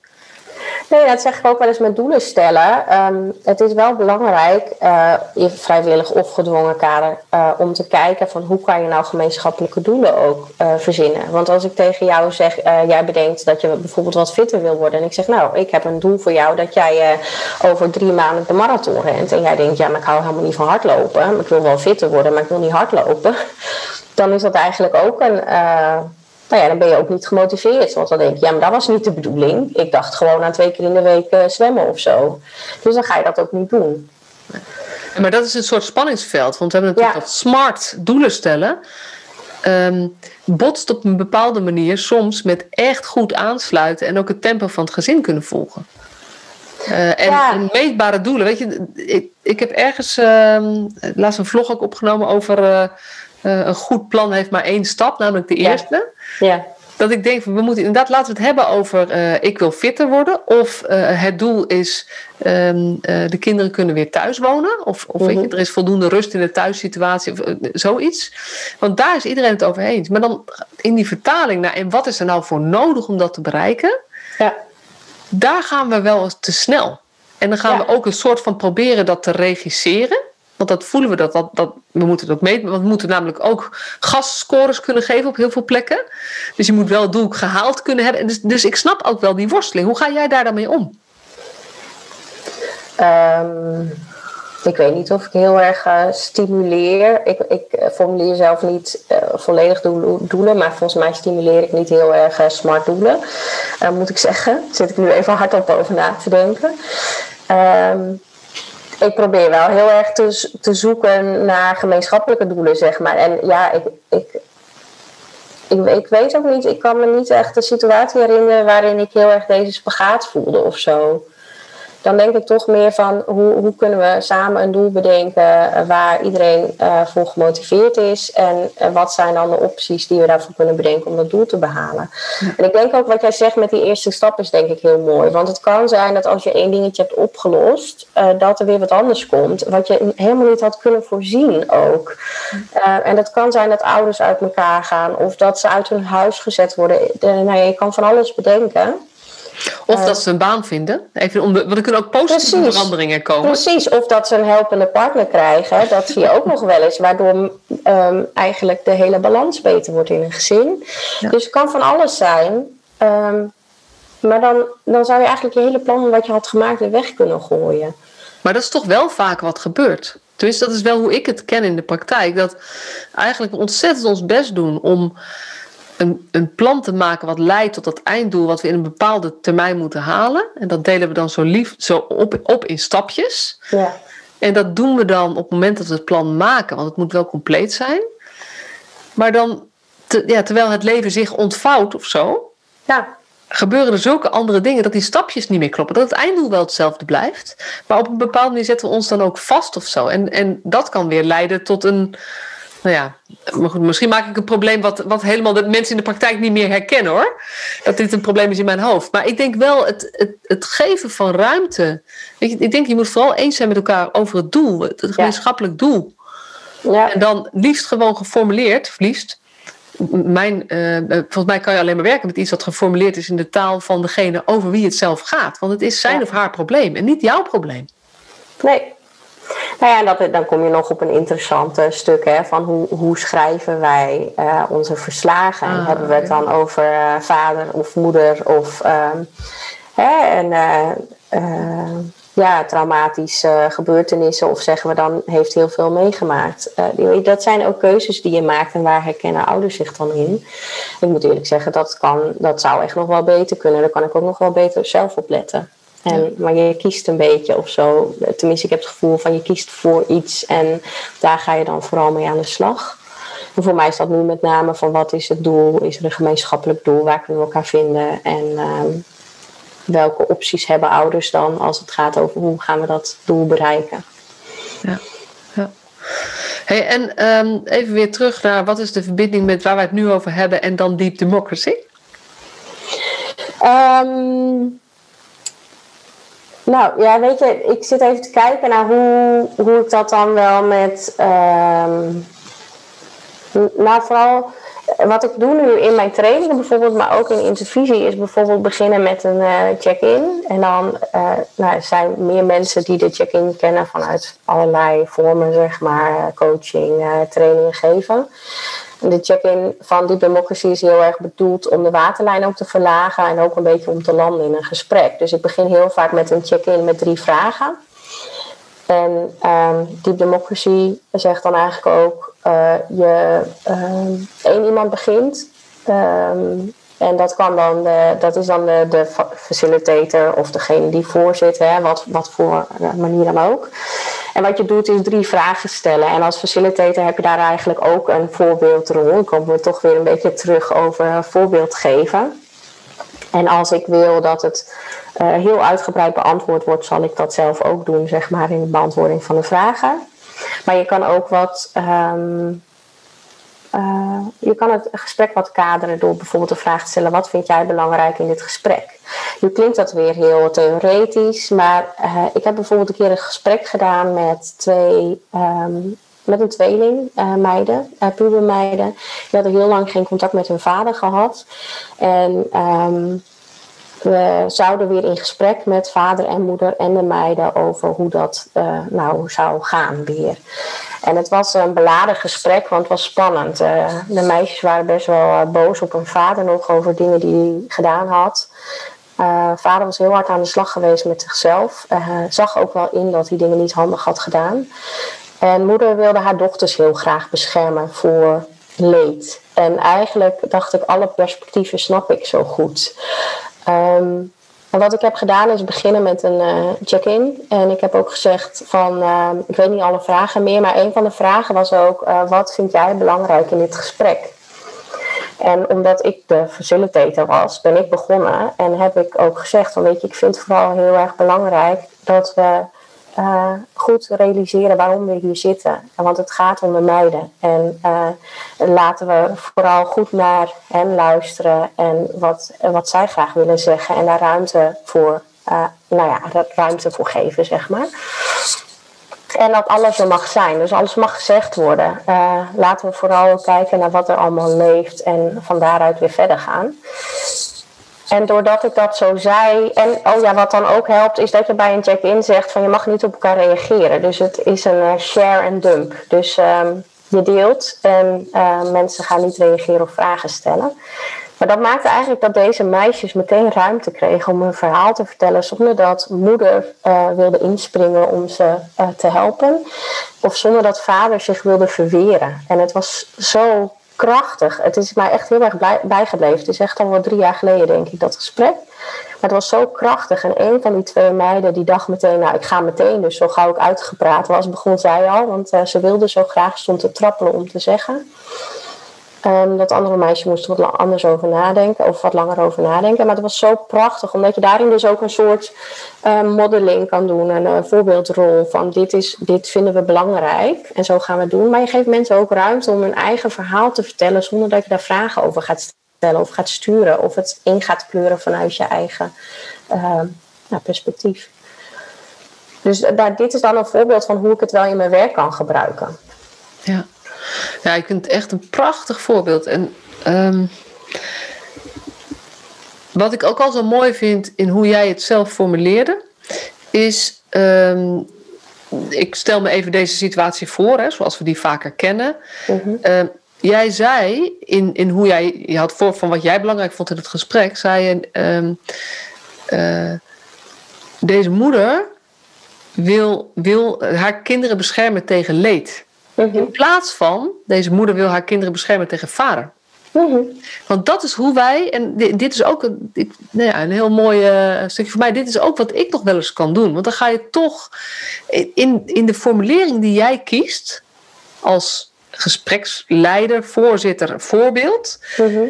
Nee, dat zeg ik ook wel eens met doelen stellen. Ehm, het is wel belangrijk, eh, in vrijwillig of gedwongen kader, eh, om te kijken van hoe kan je nou gemeenschappelijke doelen ook eh, verzinnen. Want als ik tegen jou zeg, jij bedenkt dat je bijvoorbeeld wat fitter wil worden. En ik zeg, nou, ik heb een doel voor jou dat jij over drie maanden de marathon rent. En jij denkt, ja, maar ik hou helemaal niet van hardlopen. Ik wil wel fitter worden, maar ik wil niet hardlopen. Dan is dat eigenlijk ook een... nou ja, dan ben je ook niet gemotiveerd. Want dan denk je, ja, maar dat was niet de bedoeling. Ik dacht gewoon aan twee keer in de week eh, zwemmen of zo. Dus dan ga je dat ook niet doen. Maar dat is een soort spanningsveld. Want we hebben natuurlijk Ja. dat smart doelen stellen. ehm, botst op een bepaalde manier soms met echt goed aansluiten en ook het tempo van het gezin kunnen volgen. Eh, en, Ja. en meetbare doelen. Weet je, ik, ik heb ergens ehm, laatst een vlog ook opgenomen over eh, eh, een goed plan heeft maar één stap, namelijk de eerste. Ja, Dat ik denk, van, we moeten inderdaad laten we het hebben over eh, ik wil fitter worden. Of eh, het doel is ehm, eh, de kinderen kunnen weer thuis wonen. Of, of weet je, Mhm. er is voldoende rust in de thuissituatie. Of zoiets. Want daar is iedereen het over eens. Maar dan in die vertaling naar en wat is er nou voor nodig om dat te bereiken. ja, Daar gaan we wel te snel. En dan gaan Ja. we ook een soort van proberen dat te regisseren. Want dat voelen we dat, dat, dat we moeten ook meten. Want we moeten namelijk ook gastscores kunnen geven op heel veel plekken. Dus je moet wel het doel gehaald kunnen hebben. En dus, dus ik snap ook wel die worsteling. Hoe ga jij daar dan mee om? Ehm, ik weet niet of ik heel erg eh, stimuleer. Ik, ik eh, formuleer zelf niet eh, volledig doel- doelen, maar volgens mij stimuleer ik niet heel erg smart doelen. moet ik zeggen. Daar zit ik nu even hardop over na te denken. Ehm, ik probeer wel heel erg te, te zoeken naar gemeenschappelijke doelen, zeg maar. En ja, ik, ik, ik, ik weet ook niet, ik kan me niet echt een situatie herinneren waarin ik heel erg deze spagaat voelde of zo dan denk ik toch meer van hoe, hoe kunnen we samen een doel bedenken eh, waar iedereen eh, voor gemotiveerd is en eh, wat zijn dan de opties die we daarvoor kunnen bedenken om dat doel te behalen. En ik denk ook wat jij zegt met die eerste stap is denk ik heel mooi, want het kan zijn dat als je één dingetje hebt opgelost, dat er weer wat anders komt, wat je helemaal niet had kunnen voorzien ook. En dat kan zijn dat ouders uit elkaar gaan of dat ze uit hun huis gezet worden. Eh, nou je kan van alles bedenken. Of dat ze een baan vinden. Even om de, want er kunnen ook positieve Precies. veranderingen komen. Precies, of dat ze een helpende partner krijgen. Dat zie je ook nog wel eens, waardoor ehm, eigenlijk de hele balans beter wordt in een gezin. Ja. Dus het kan van alles zijn. Ehm, maar dan, dan zou je eigenlijk je hele plan wat je had gemaakt weer weg kunnen gooien. Maar dat is toch wel vaak wat gebeurt. Dus dat is wel hoe ik het ken in de praktijk. Dat eigenlijk we ontzettend ons best doen om een, een plan te maken wat leidt tot dat einddoel wat we in een bepaalde termijn moeten halen. En dat delen we dan zo lief zo op, op in stapjes. Ja, En dat doen we dan op het moment dat we het plan maken, want het moet wel compleet zijn. Maar dan, te- ja, terwijl het leven zich ontvouwt of zo, ja, gebeuren er zulke andere dingen dat die stapjes niet meer kloppen. Dat het einddoel wel hetzelfde blijft. Maar op een bepaalde manier zetten we ons dan ook vast of zo. En, en dat kan weer leiden tot een, nou ja, misschien maak ik een probleem wat, wat helemaal de mensen in de praktijk niet meer herkennen hoor. Dat dit een probleem is in mijn hoofd. Maar ik denk wel het, het, het geven van ruimte. Weet je, ik denk je moet vooral eens zijn met elkaar over het doel, het gemeenschappelijk doel. Ja. En dan liefst gewoon geformuleerd, liefst. Mijn, uh, volgens mij kan je alleen maar werken met iets wat geformuleerd is in de taal van degene over wie het zelf gaat. Want het is zijn of haar probleem en niet jouw probleem. Nee, nou ja, dat, dan kom je nog op een interessant stuk hè, van hoe, hoe schrijven wij uh, onze verslagen. Ah, Hebben we het dan over uh, vader of moeder of uh, hè, en, ja, traumatische gebeurtenissen of zeggen we dan heeft heel veel meegemaakt. dat zijn ook keuzes die je maakt en waar herkennen ouders zich dan in. Ik moet eerlijk zeggen, dat, kan, dat zou echt nog wel beter kunnen. Daar kan ik ook nog wel beter zelf op letten. En, maar je kiest een beetje of zo. Tenminste, ik heb het gevoel van je kiest voor iets en daar ga je dan vooral mee aan de slag. En voor mij is dat nu met name van wat is het doel? Is er een gemeenschappelijk doel? Waar kunnen we elkaar vinden? En ehm, welke opties hebben ouders dan als het gaat over hoe gaan we dat doel bereiken? Ja, ja. Hey, en ehm, even weer terug naar wat is de verbinding met waar wij het nu over hebben en dan Deep Democracy? Um, nou ja, weet je, ik zit even te kijken naar hoe, hoe ik dat dan wel met. Um, nou, vooral wat ik doe nu in mijn trainingen bijvoorbeeld, maar ook in intervisie, is bijvoorbeeld beginnen met een uh, check-in. En dan uh, nou, er zijn meer mensen die de check-in kennen vanuit allerlei vormen, zeg maar, coaching, uh, trainingen geven. De check-in van die democracy is heel erg bedoeld om de waterlijn ook te verlagen en ook een beetje om te landen in een gesprek. Dus ik begin heel vaak met een check-in met drie vragen. En um, Deep Democracy zegt dan eigenlijk ook, uh, je um, één iemand begint. Um, en dat, kan dan de, dat is dan de, de facilitator of degene die voorzit, hè, wat, wat voor manier dan ook. En wat je doet is drie vragen stellen. En als facilitator heb je daar eigenlijk ook een voorbeeldrol. Komen we toch weer een beetje terug over voorbeeld geven. En als ik wil dat het uh, heel uitgebreid beantwoord wordt, zal ik dat zelf ook doen, zeg maar, in de beantwoording van de vragen. Maar je kan ook wat. Um, uh, je kan het gesprek wat kaderen door bijvoorbeeld de vraag te stellen: wat vind jij belangrijk in dit gesprek? Nu klinkt dat weer heel theoretisch, maar uh, ik heb bijvoorbeeld een keer een gesprek gedaan met twee. Um, met een tweeling, uh, meiden, pubermeiden. Die hadden heel lang geen contact met hun vader gehad. En um, we zouden weer in gesprek met vader en moeder en de meiden over hoe dat uh, nou zou gaan weer. En het was een beladen gesprek, want het was spannend. Uh, de meisjes waren best wel uh, boos op hun vader nog over dingen die hij gedaan had. vader was heel hard aan de slag geweest met zichzelf. zag ook wel in dat hij dingen niet handig had gedaan. En moeder wilde haar dochters heel graag beschermen voor leed. En eigenlijk dacht ik, alle perspectieven snap ik zo goed. En wat ik heb gedaan is beginnen met een uh, check-in. En ik heb ook gezegd van, uh, ik weet niet alle vragen meer, maar een van de vragen was ook, uh, wat vind jij belangrijk in dit gesprek? En omdat ik de facilitator was, ben ik begonnen en heb ik ook gezegd van, weet je, ik vind het vooral heel erg belangrijk dat we uh, goed realiseren waarom we hier zitten. Want het gaat om de meiden. En uh, laten we vooral goed naar hen luisteren en wat, wat zij graag willen zeggen. En daar ruimte voor, uh, nou ja, ruimte voor geven, zeg maar. En dat alles er mag zijn. Dus alles mag gezegd worden. laten we vooral kijken naar wat er allemaal leeft en van daaruit weer verder gaan. En doordat ik dat zo zei, en oh ja, wat dan ook helpt, is dat je bij een check-in zegt van je mag niet op elkaar reageren. Dus het is een uh, share en dump. Dus um, je deelt en uh, mensen gaan niet reageren of vragen stellen. Maar dat maakte eigenlijk dat deze meisjes meteen ruimte kregen om een verhaal te vertellen zonder dat moeder uh, wilde inspringen om ze te helpen. Of zonder dat vader zich wilde verweren. En het was zo krachtig. Het is mij echt heel erg blij, bijgebleven. Het is echt al wel drie jaar geleden, denk ik, dat gesprek. Maar het was zo krachtig. En een van die twee meiden die dacht meteen, nou ik ga meteen. Dus zo gauw ik uitgepraat was, begon zij al. Want uh, ze wilde zo graag, stond te trappelen om te zeggen. Um, dat andere meisje moest er wat anders over nadenken, of wat langer over nadenken. Maar het was zo prachtig, omdat je daarin dus ook een soort uh, modeling kan doen. En een voorbeeldrol van dit, is, dit vinden we belangrijk en zo gaan we het doen. Maar je geeft mensen ook ruimte om hun eigen verhaal te vertellen zonder dat je daar vragen over gaat stellen of gaat sturen. Of het in gaat kleuren vanuit je eigen uh, nou, perspectief. Dus daar, dit is dan een voorbeeld van hoe ik het wel in mijn werk kan gebruiken. Ja. Ja, ik vind het echt een prachtig voorbeeld. En um, wat ik ook al zo mooi vind in hoe jij het zelf formuleerde, is. Um, ik stel me even deze situatie voor, hè, zoals we die vaker kennen. Mm -hmm. jij zei in, in hoe jij, je had voor van wat jij belangrijk vond in het gesprek, zei je: um, uh, deze moeder wil, wil haar kinderen beschermen tegen leed. Mhm. In plaats van, deze moeder wil haar kinderen beschermen tegen vader. Mhm. Want dat is hoe wij, en dit is ook een, nou ja, een heel mooi uh, stukje voor mij, dit is ook wat ik nog wel eens kan doen. Want dan ga je toch in, in de formulering die jij kiest, als gespreksleider, voorzitter, voorbeeld, mhm.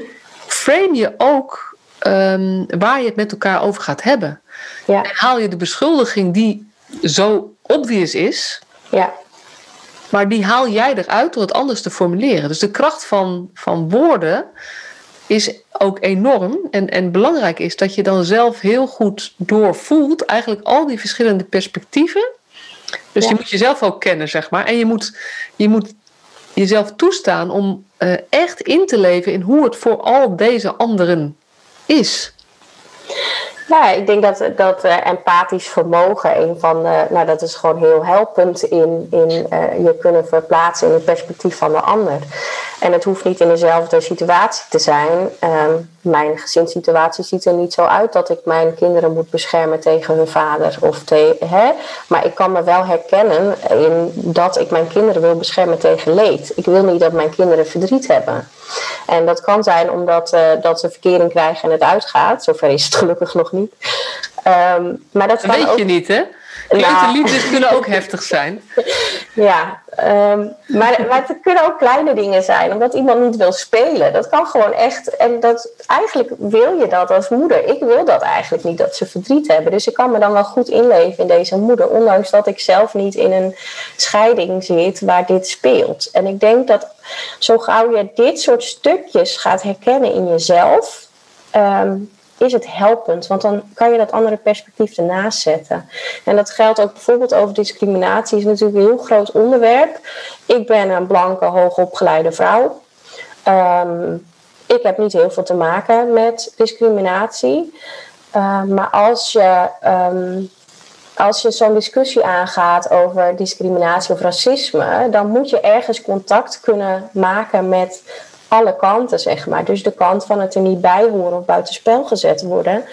frame je ook um, waar je het met elkaar over gaat hebben. Ja. En haal je de beschuldiging die zo obvious is, ja. Maar die haal jij eruit door het anders te formuleren. Dus de kracht van, van woorden is ook enorm. En, en belangrijk is dat je dan zelf heel goed doorvoelt, eigenlijk al die verschillende perspectieven. Dus je moet jezelf ook kennen, zeg maar. En je moet, je moet jezelf toestaan om uh, echt in te leven in hoe het voor al deze anderen is. Ja, ik denk dat, dat uh, empathisch vermogen een van de, nou dat is gewoon heel helpend in, in uh, je kunnen verplaatsen in het perspectief van de ander. En het hoeft niet in dezelfde situatie te zijn. Um, mijn gezinssituatie ziet er niet zo uit dat ik mijn kinderen moet beschermen tegen hun vader. Of te, hè? Maar ik kan me wel herkennen in dat ik mijn kinderen wil beschermen tegen leed. Ik wil niet dat mijn kinderen verdriet hebben. En dat kan zijn omdat uh, dat ze verkering krijgen en het uitgaat. Zover is het gelukkig nog niet. Um, maar dat, dat weet ook... je niet, hè? Nou, liefdes kunnen ook heftig zijn. Ja, um, maar, maar het kunnen ook kleine dingen zijn. Omdat iemand niet wil spelen. Dat kan gewoon echt. En dat, eigenlijk wil je dat als moeder. Ik wil dat eigenlijk niet, dat ze verdriet hebben. Dus ik kan me dan wel goed inleven in deze moeder. Ondanks dat ik zelf niet in een scheiding zit waar dit speelt. En ik denk dat zo gauw je dit soort stukjes gaat herkennen in jezelf. Um, is het helpend. Want dan kan je dat andere perspectief ernaast zetten. En dat geldt ook bijvoorbeeld over discriminatie. is natuurlijk een heel groot onderwerp. Ik ben een blanke, hoogopgeleide vrouw. Um, ik heb niet heel veel te maken met discriminatie. Uh, maar als je, um, als je zo'n discussie aangaat over discriminatie of racisme, dan moet je ergens contact kunnen maken met alle kanten, zeg maar. Dus de kant van het er niet bij horen of buitenspel gezet worden.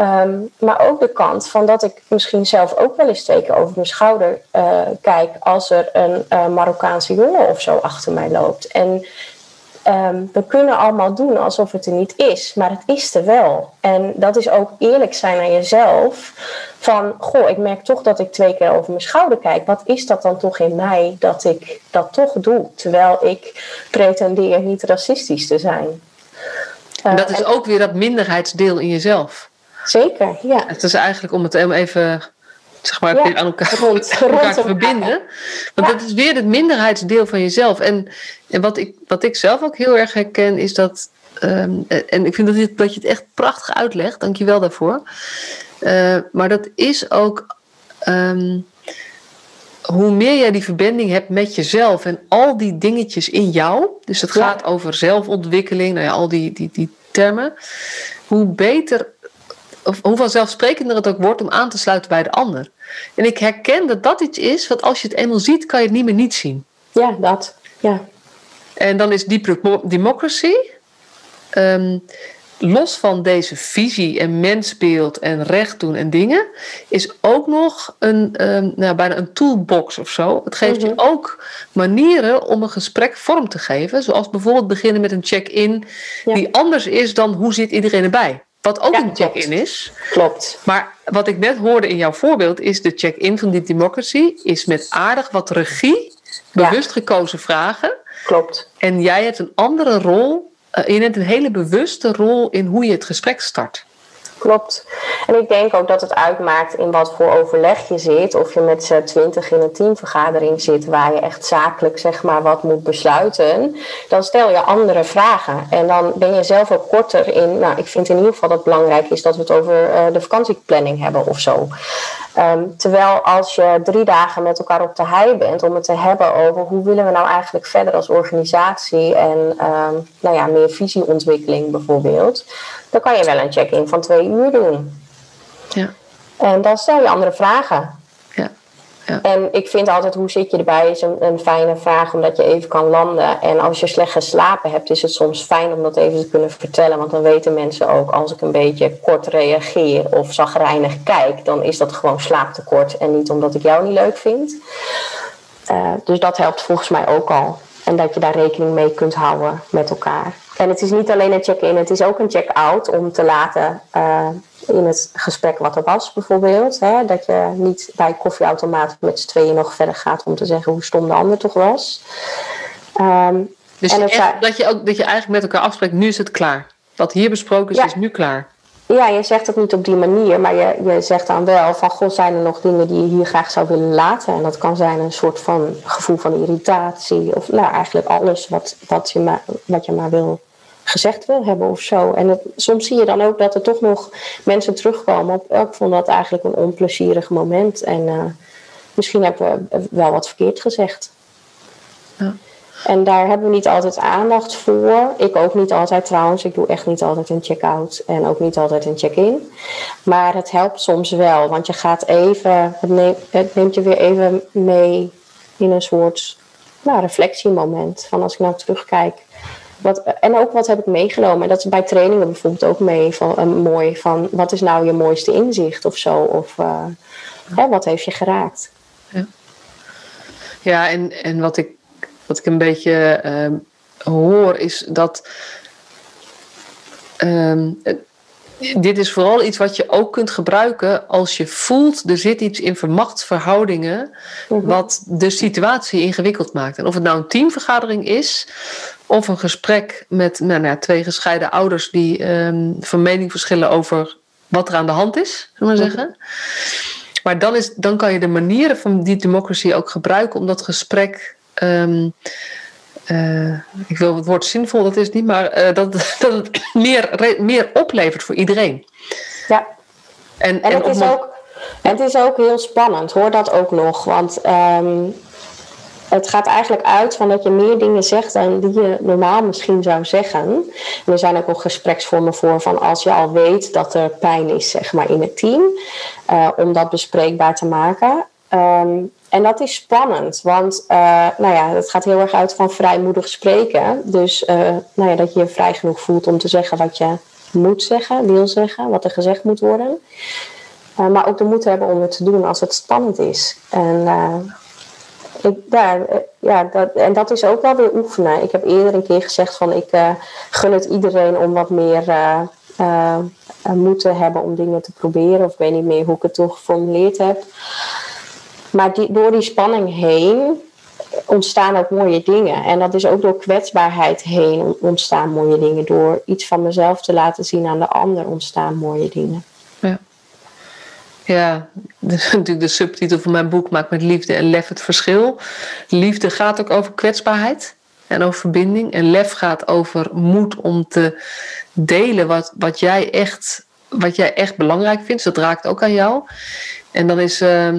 Um, maar ook de kant van dat ik misschien zelf ook wel eens twee keer over mijn schouder uh, kijk als er een uh, Marokkaanse jongen of zo achter mij loopt. En um, we kunnen allemaal doen alsof het er niet is, maar het is er wel. En dat is ook eerlijk zijn aan jezelf. Van, goh, ik merk toch dat ik twee keer over mijn schouder kijk. Wat is dat dan toch in mij dat ik dat toch doe? Terwijl ik pretendeer niet racistisch te zijn. En dat is ook weer dat minderheidsdeel in jezelf. Zeker, ja. Het is eigenlijk om het even zeg maar, ja, aan elkaar, rond, elkaar te verbinden. Want ja. dat is weer het minderheidsdeel van jezelf. En, en wat, ik, wat ik zelf ook heel erg herken, is dat. Um, en ik vind dat, dit, dat je het echt prachtig uitlegt, dank je wel daarvoor. Uh, maar dat is ook. Um, hoe meer jij die verbinding hebt met jezelf en al die dingetjes in jou, dus het gaat over zelfontwikkeling, nou ja, al die, die, die termen, hoe beter of hoe vanzelfsprekender het ook wordt om aan te sluiten bij de ander. En ik herken dat dat iets is wat als je het eenmaal ziet, kan je het niet meer niet zien. Ja, dat. Ja. En dan is Deep Democracy, um, los van deze visie en mensbeeld en recht doen en dingen, is ook nog een, um, nou, bijna een toolbox of zo. Het geeft mm -hmm. je ook manieren om een gesprek vorm te geven. Zoals bijvoorbeeld beginnen met een check-in ja. die anders is dan hoe zit iedereen erbij. Wat ook ja, een check-in is. Klopt. Maar wat ik net hoorde in jouw voorbeeld is de check-in van die democracy is met aardig wat regie, bewust ja. gekozen vragen. Klopt. En jij hebt een andere rol. Uh, je neemt een hele bewuste rol in hoe je het gesprek start. Klopt. En ik denk ook dat het uitmaakt in wat voor overleg je zit. Of je met z'n twintig in een teamvergadering zit waar je echt zakelijk zeg maar wat moet besluiten. Dan stel je andere vragen. En dan ben je zelf ook korter in. Nou, ik vind in ieder geval dat het belangrijk is dat we het over uh, de vakantieplanning hebben of zo. Um, terwijl als je drie dagen met elkaar op de hei bent om het te hebben over hoe willen we nou eigenlijk verder als organisatie en um, nou ja, meer visieontwikkeling bijvoorbeeld, dan kan je wel een check-in van twee uur doen. Ja. En dan stel je andere vragen. En ik vind altijd, hoe zit je erbij, is een, fijne vraag, omdat je even kan landen. En als je slecht geslapen hebt, is het soms fijn om dat even te kunnen vertellen. Want dan weten mensen ook, als ik een beetje kort reageer of zagrijnig kijk, dan is dat gewoon slaaptekort. En niet omdat ik jou niet leuk vind. Uh, dus dat helpt volgens mij ook al. En dat je daar rekening mee kunt houden met elkaar. En het is niet alleen een check-in, het is ook een check-out om te laten uh, in het gesprek wat er was, bijvoorbeeld. Hè, dat je niet bij koffieautomaat met z'n tweeën nog verder gaat om te zeggen hoe stom de ander toch was. Um, dus en echt, dat, je ook, dat je eigenlijk met elkaar afspreekt, nu is het klaar. Wat hier besproken is, ja. is nu klaar. Ja, je zegt het niet op die manier, maar je, je zegt dan wel van goh, zijn er nog dingen die je hier graag zou willen laten? En dat kan zijn een soort van gevoel van irritatie, of nou eigenlijk alles wat, wat, je, maar, wat je maar wil gezegd wil hebben of zo. En het, soms zie je dan ook dat er toch nog mensen terugkomen op, ik vond dat eigenlijk een onplezierig moment. En uh, misschien hebben we wel wat verkeerd gezegd. Ja. En daar hebben we niet altijd aandacht voor. Ik ook niet altijd trouwens. Ik doe echt niet altijd een check-out en ook niet altijd een check-in. Maar het helpt soms wel, want je gaat even, het neemt, het neemt je weer even mee in een soort nou, reflectiemoment. Van als ik nou terugkijk. Wat, en ook wat heb ik meegenomen. En dat is bij trainingen bijvoorbeeld ook mee van, uh, mooi. Van wat is nou je mooiste inzicht of zo? Of uh, hè, wat heeft je geraakt? Ja, ja en, en wat ik wat ik een beetje uh, hoor is dat. Uh, dit is vooral iets wat je ook kunt gebruiken als je voelt er zit iets in vermachtsverhoudingen mm-hmm. wat de situatie ingewikkeld maakt. En of het nou een teamvergadering is of een gesprek met nou, nou, twee gescheiden ouders die um, van mening verschillen over wat er aan de hand is, zullen we maar zeggen. Mm-hmm. Maar dan, is, dan kan je de manieren van die democracy ook gebruiken om dat gesprek Um, uh, ik wil het woord zinvol, dat is niet, maar uh, dat, dat het meer, meer oplevert voor iedereen. Ja. En, en, en het, is ook, het is ook heel spannend, hoor dat ook nog. Want um, het gaat eigenlijk uit van dat je meer dingen zegt dan die je normaal misschien zou zeggen. En er zijn ook nog gespreksvormen voor van als je al weet dat er pijn is zeg maar, in het team, uh, om dat bespreekbaar te maken. Um, en dat is spannend, want uh, nou ja, het gaat heel erg uit van vrijmoedig spreken. Dus uh, nou ja, dat je je vrij genoeg voelt om te zeggen wat je moet zeggen, wil zeggen, wat er gezegd moet worden. Uh, maar ook de moed hebben om het te doen als het spannend is. En, daar, ja, dat, en dat is ook wel weer oefenen. Ik heb eerder een keer gezegd van ik gun het iedereen om wat meer moed te hebben om dingen te proberen. Of ik weet niet meer hoe ik het toen geformuleerd heb. Maar door die spanning heen ontstaan ook mooie dingen. En dat is ook door kwetsbaarheid heen ontstaan mooie dingen. Door iets van mezelf te laten zien aan de ander ontstaan mooie dingen. Ja. Ja, natuurlijk de subtitel van mijn boek maakt met liefde en lef het verschil. Liefde gaat ook over kwetsbaarheid en over verbinding. En lef gaat over moed om te delen wat, wat, jij, echt, wat jij echt belangrijk vindt. Dat raakt ook aan jou. En dan is. Uh,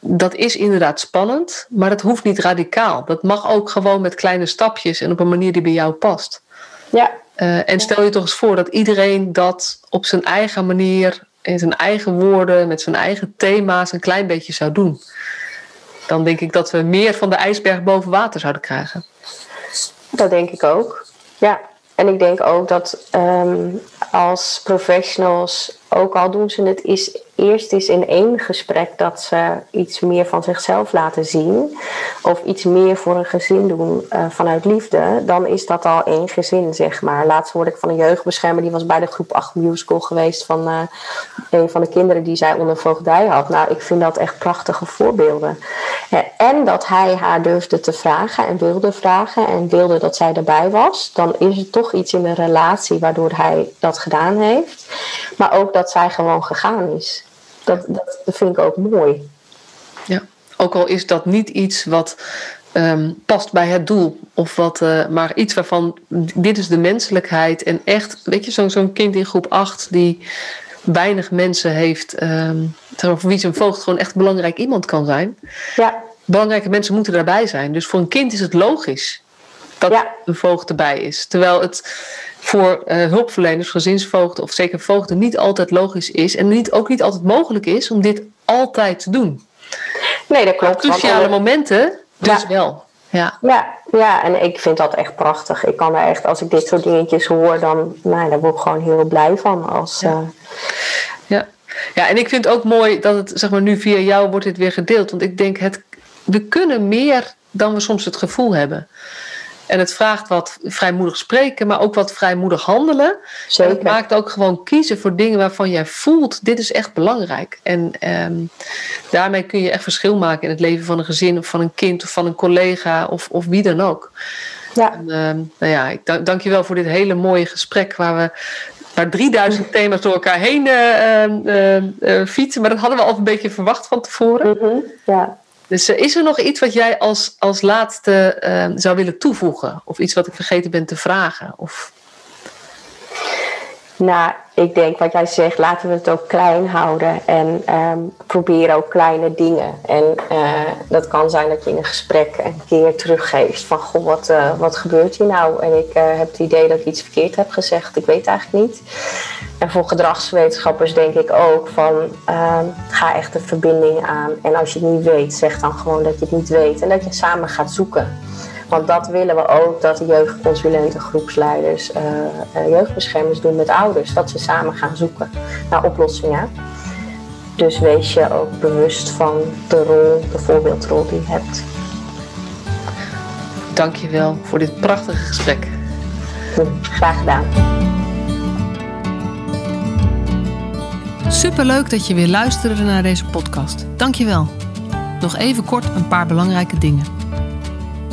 dat is inderdaad spannend, maar dat hoeft niet radicaal. Dat mag ook gewoon met kleine stapjes en op een manier die bij jou past. Ja. Uh, en stel je toch eens voor dat iedereen dat op zijn eigen manier, in zijn eigen woorden, met zijn eigen thema's een klein beetje zou doen. Dan denk ik dat we meer van de ijsberg boven water zouden krijgen. Dat denk ik ook. Ja, en ik denk ook dat um, als professionals ook al doen ze het is, eerst is in één gesprek dat ze iets meer van zichzelf laten zien. Of iets meer voor een gezin doen uh, vanuit liefde. Dan is dat al één gezin, zeg maar. Laatst hoorde ik van een jeugdbeschermer. Die was bij de groep 8 musical geweest. Van uh, een van de kinderen die zij onder voogdij had. Nou, ik vind dat echt prachtige voorbeelden. Uh, en dat hij haar durfde te vragen en wilde vragen. En wilde dat zij erbij was. Dan is er toch iets in de relatie waardoor hij dat gedaan heeft. Maar ook dat zij gewoon gegaan is. Dat, dat vind ik ook mooi. Ja, ook al is dat niet iets wat um, past bij het doel. Of wat, uh, maar iets waarvan dit is de menselijkheid. En echt, weet je, zo'n zo'n kind in groep 8 die weinig mensen heeft. Um, voor wie zijn voogd gewoon echt belangrijk iemand kan zijn. Ja. Belangrijke mensen moeten daarbij zijn. Dus voor een kind is het logisch dat ja. een voogd erbij is. Terwijl het voor uh, hulpverleners, gezinsvoogden of zeker voogden niet altijd logisch is en niet, ook niet altijd mogelijk is om dit altijd te doen. Nee, dat klopt. Cruciale momenten dus wel. Ja. ja. Ja, en ik vind dat echt prachtig. Ik kan er echt, als ik dit soort dingetjes hoor, dan nou, daar word ik gewoon heel blij van. Als, ja. Uh... ja. ja, en ik vind het ook mooi dat het, zeg maar, nu via jou wordt dit weer gedeeld. Want ik denk, het, we kunnen meer dan we soms het gevoel hebben. En het vraagt wat vrijmoedig spreken, maar ook wat vrijmoedig handelen. Zeker. het maakt ook gewoon kiezen voor dingen waarvan jij voelt, dit is echt belangrijk. En um, daarmee kun je echt verschil maken in het leven van een gezin of van een kind of van een collega of, of wie dan ook. Ja. En, um, nou ja, ik dank, dank je wel voor dit hele mooie gesprek waar we waar 3000 thema's door elkaar heen uh, uh, fietsen. Maar dat hadden we al een beetje verwacht van tevoren. Mm -hmm. Ja. Dus uh, is er nog iets wat jij als, als laatste uh, zou willen toevoegen? Of iets wat ik vergeten ben te vragen? Of... Nou, ik denk wat jij zegt, laten we het ook klein houden en um, proberen ook kleine dingen. En uh, dat kan zijn dat je in een gesprek een keer teruggeeft van goh, wat, uh, wat gebeurt hier nou? En ik uh, heb het idee dat ik iets verkeerd heb gezegd, ik weet eigenlijk niet. En voor gedragswetenschappers denk ik ook van ga echt de verbinding aan. En als je het niet weet, zeg dan gewoon dat je het niet weet en dat je samen gaat zoeken. Want dat willen we ook, dat de jeugdconsulenten, groepsleiders, uh, uh, jeugdbeschermers doen met ouders. Dat ze samen gaan zoeken naar oplossingen. Dus wees je ook bewust van de rol, de voorbeeldrol die je hebt. Dankjewel voor dit prachtige gesprek. Graag gedaan. Superleuk dat je weer luisterde naar deze podcast. Dankjewel. Nog even kort een paar belangrijke dingen.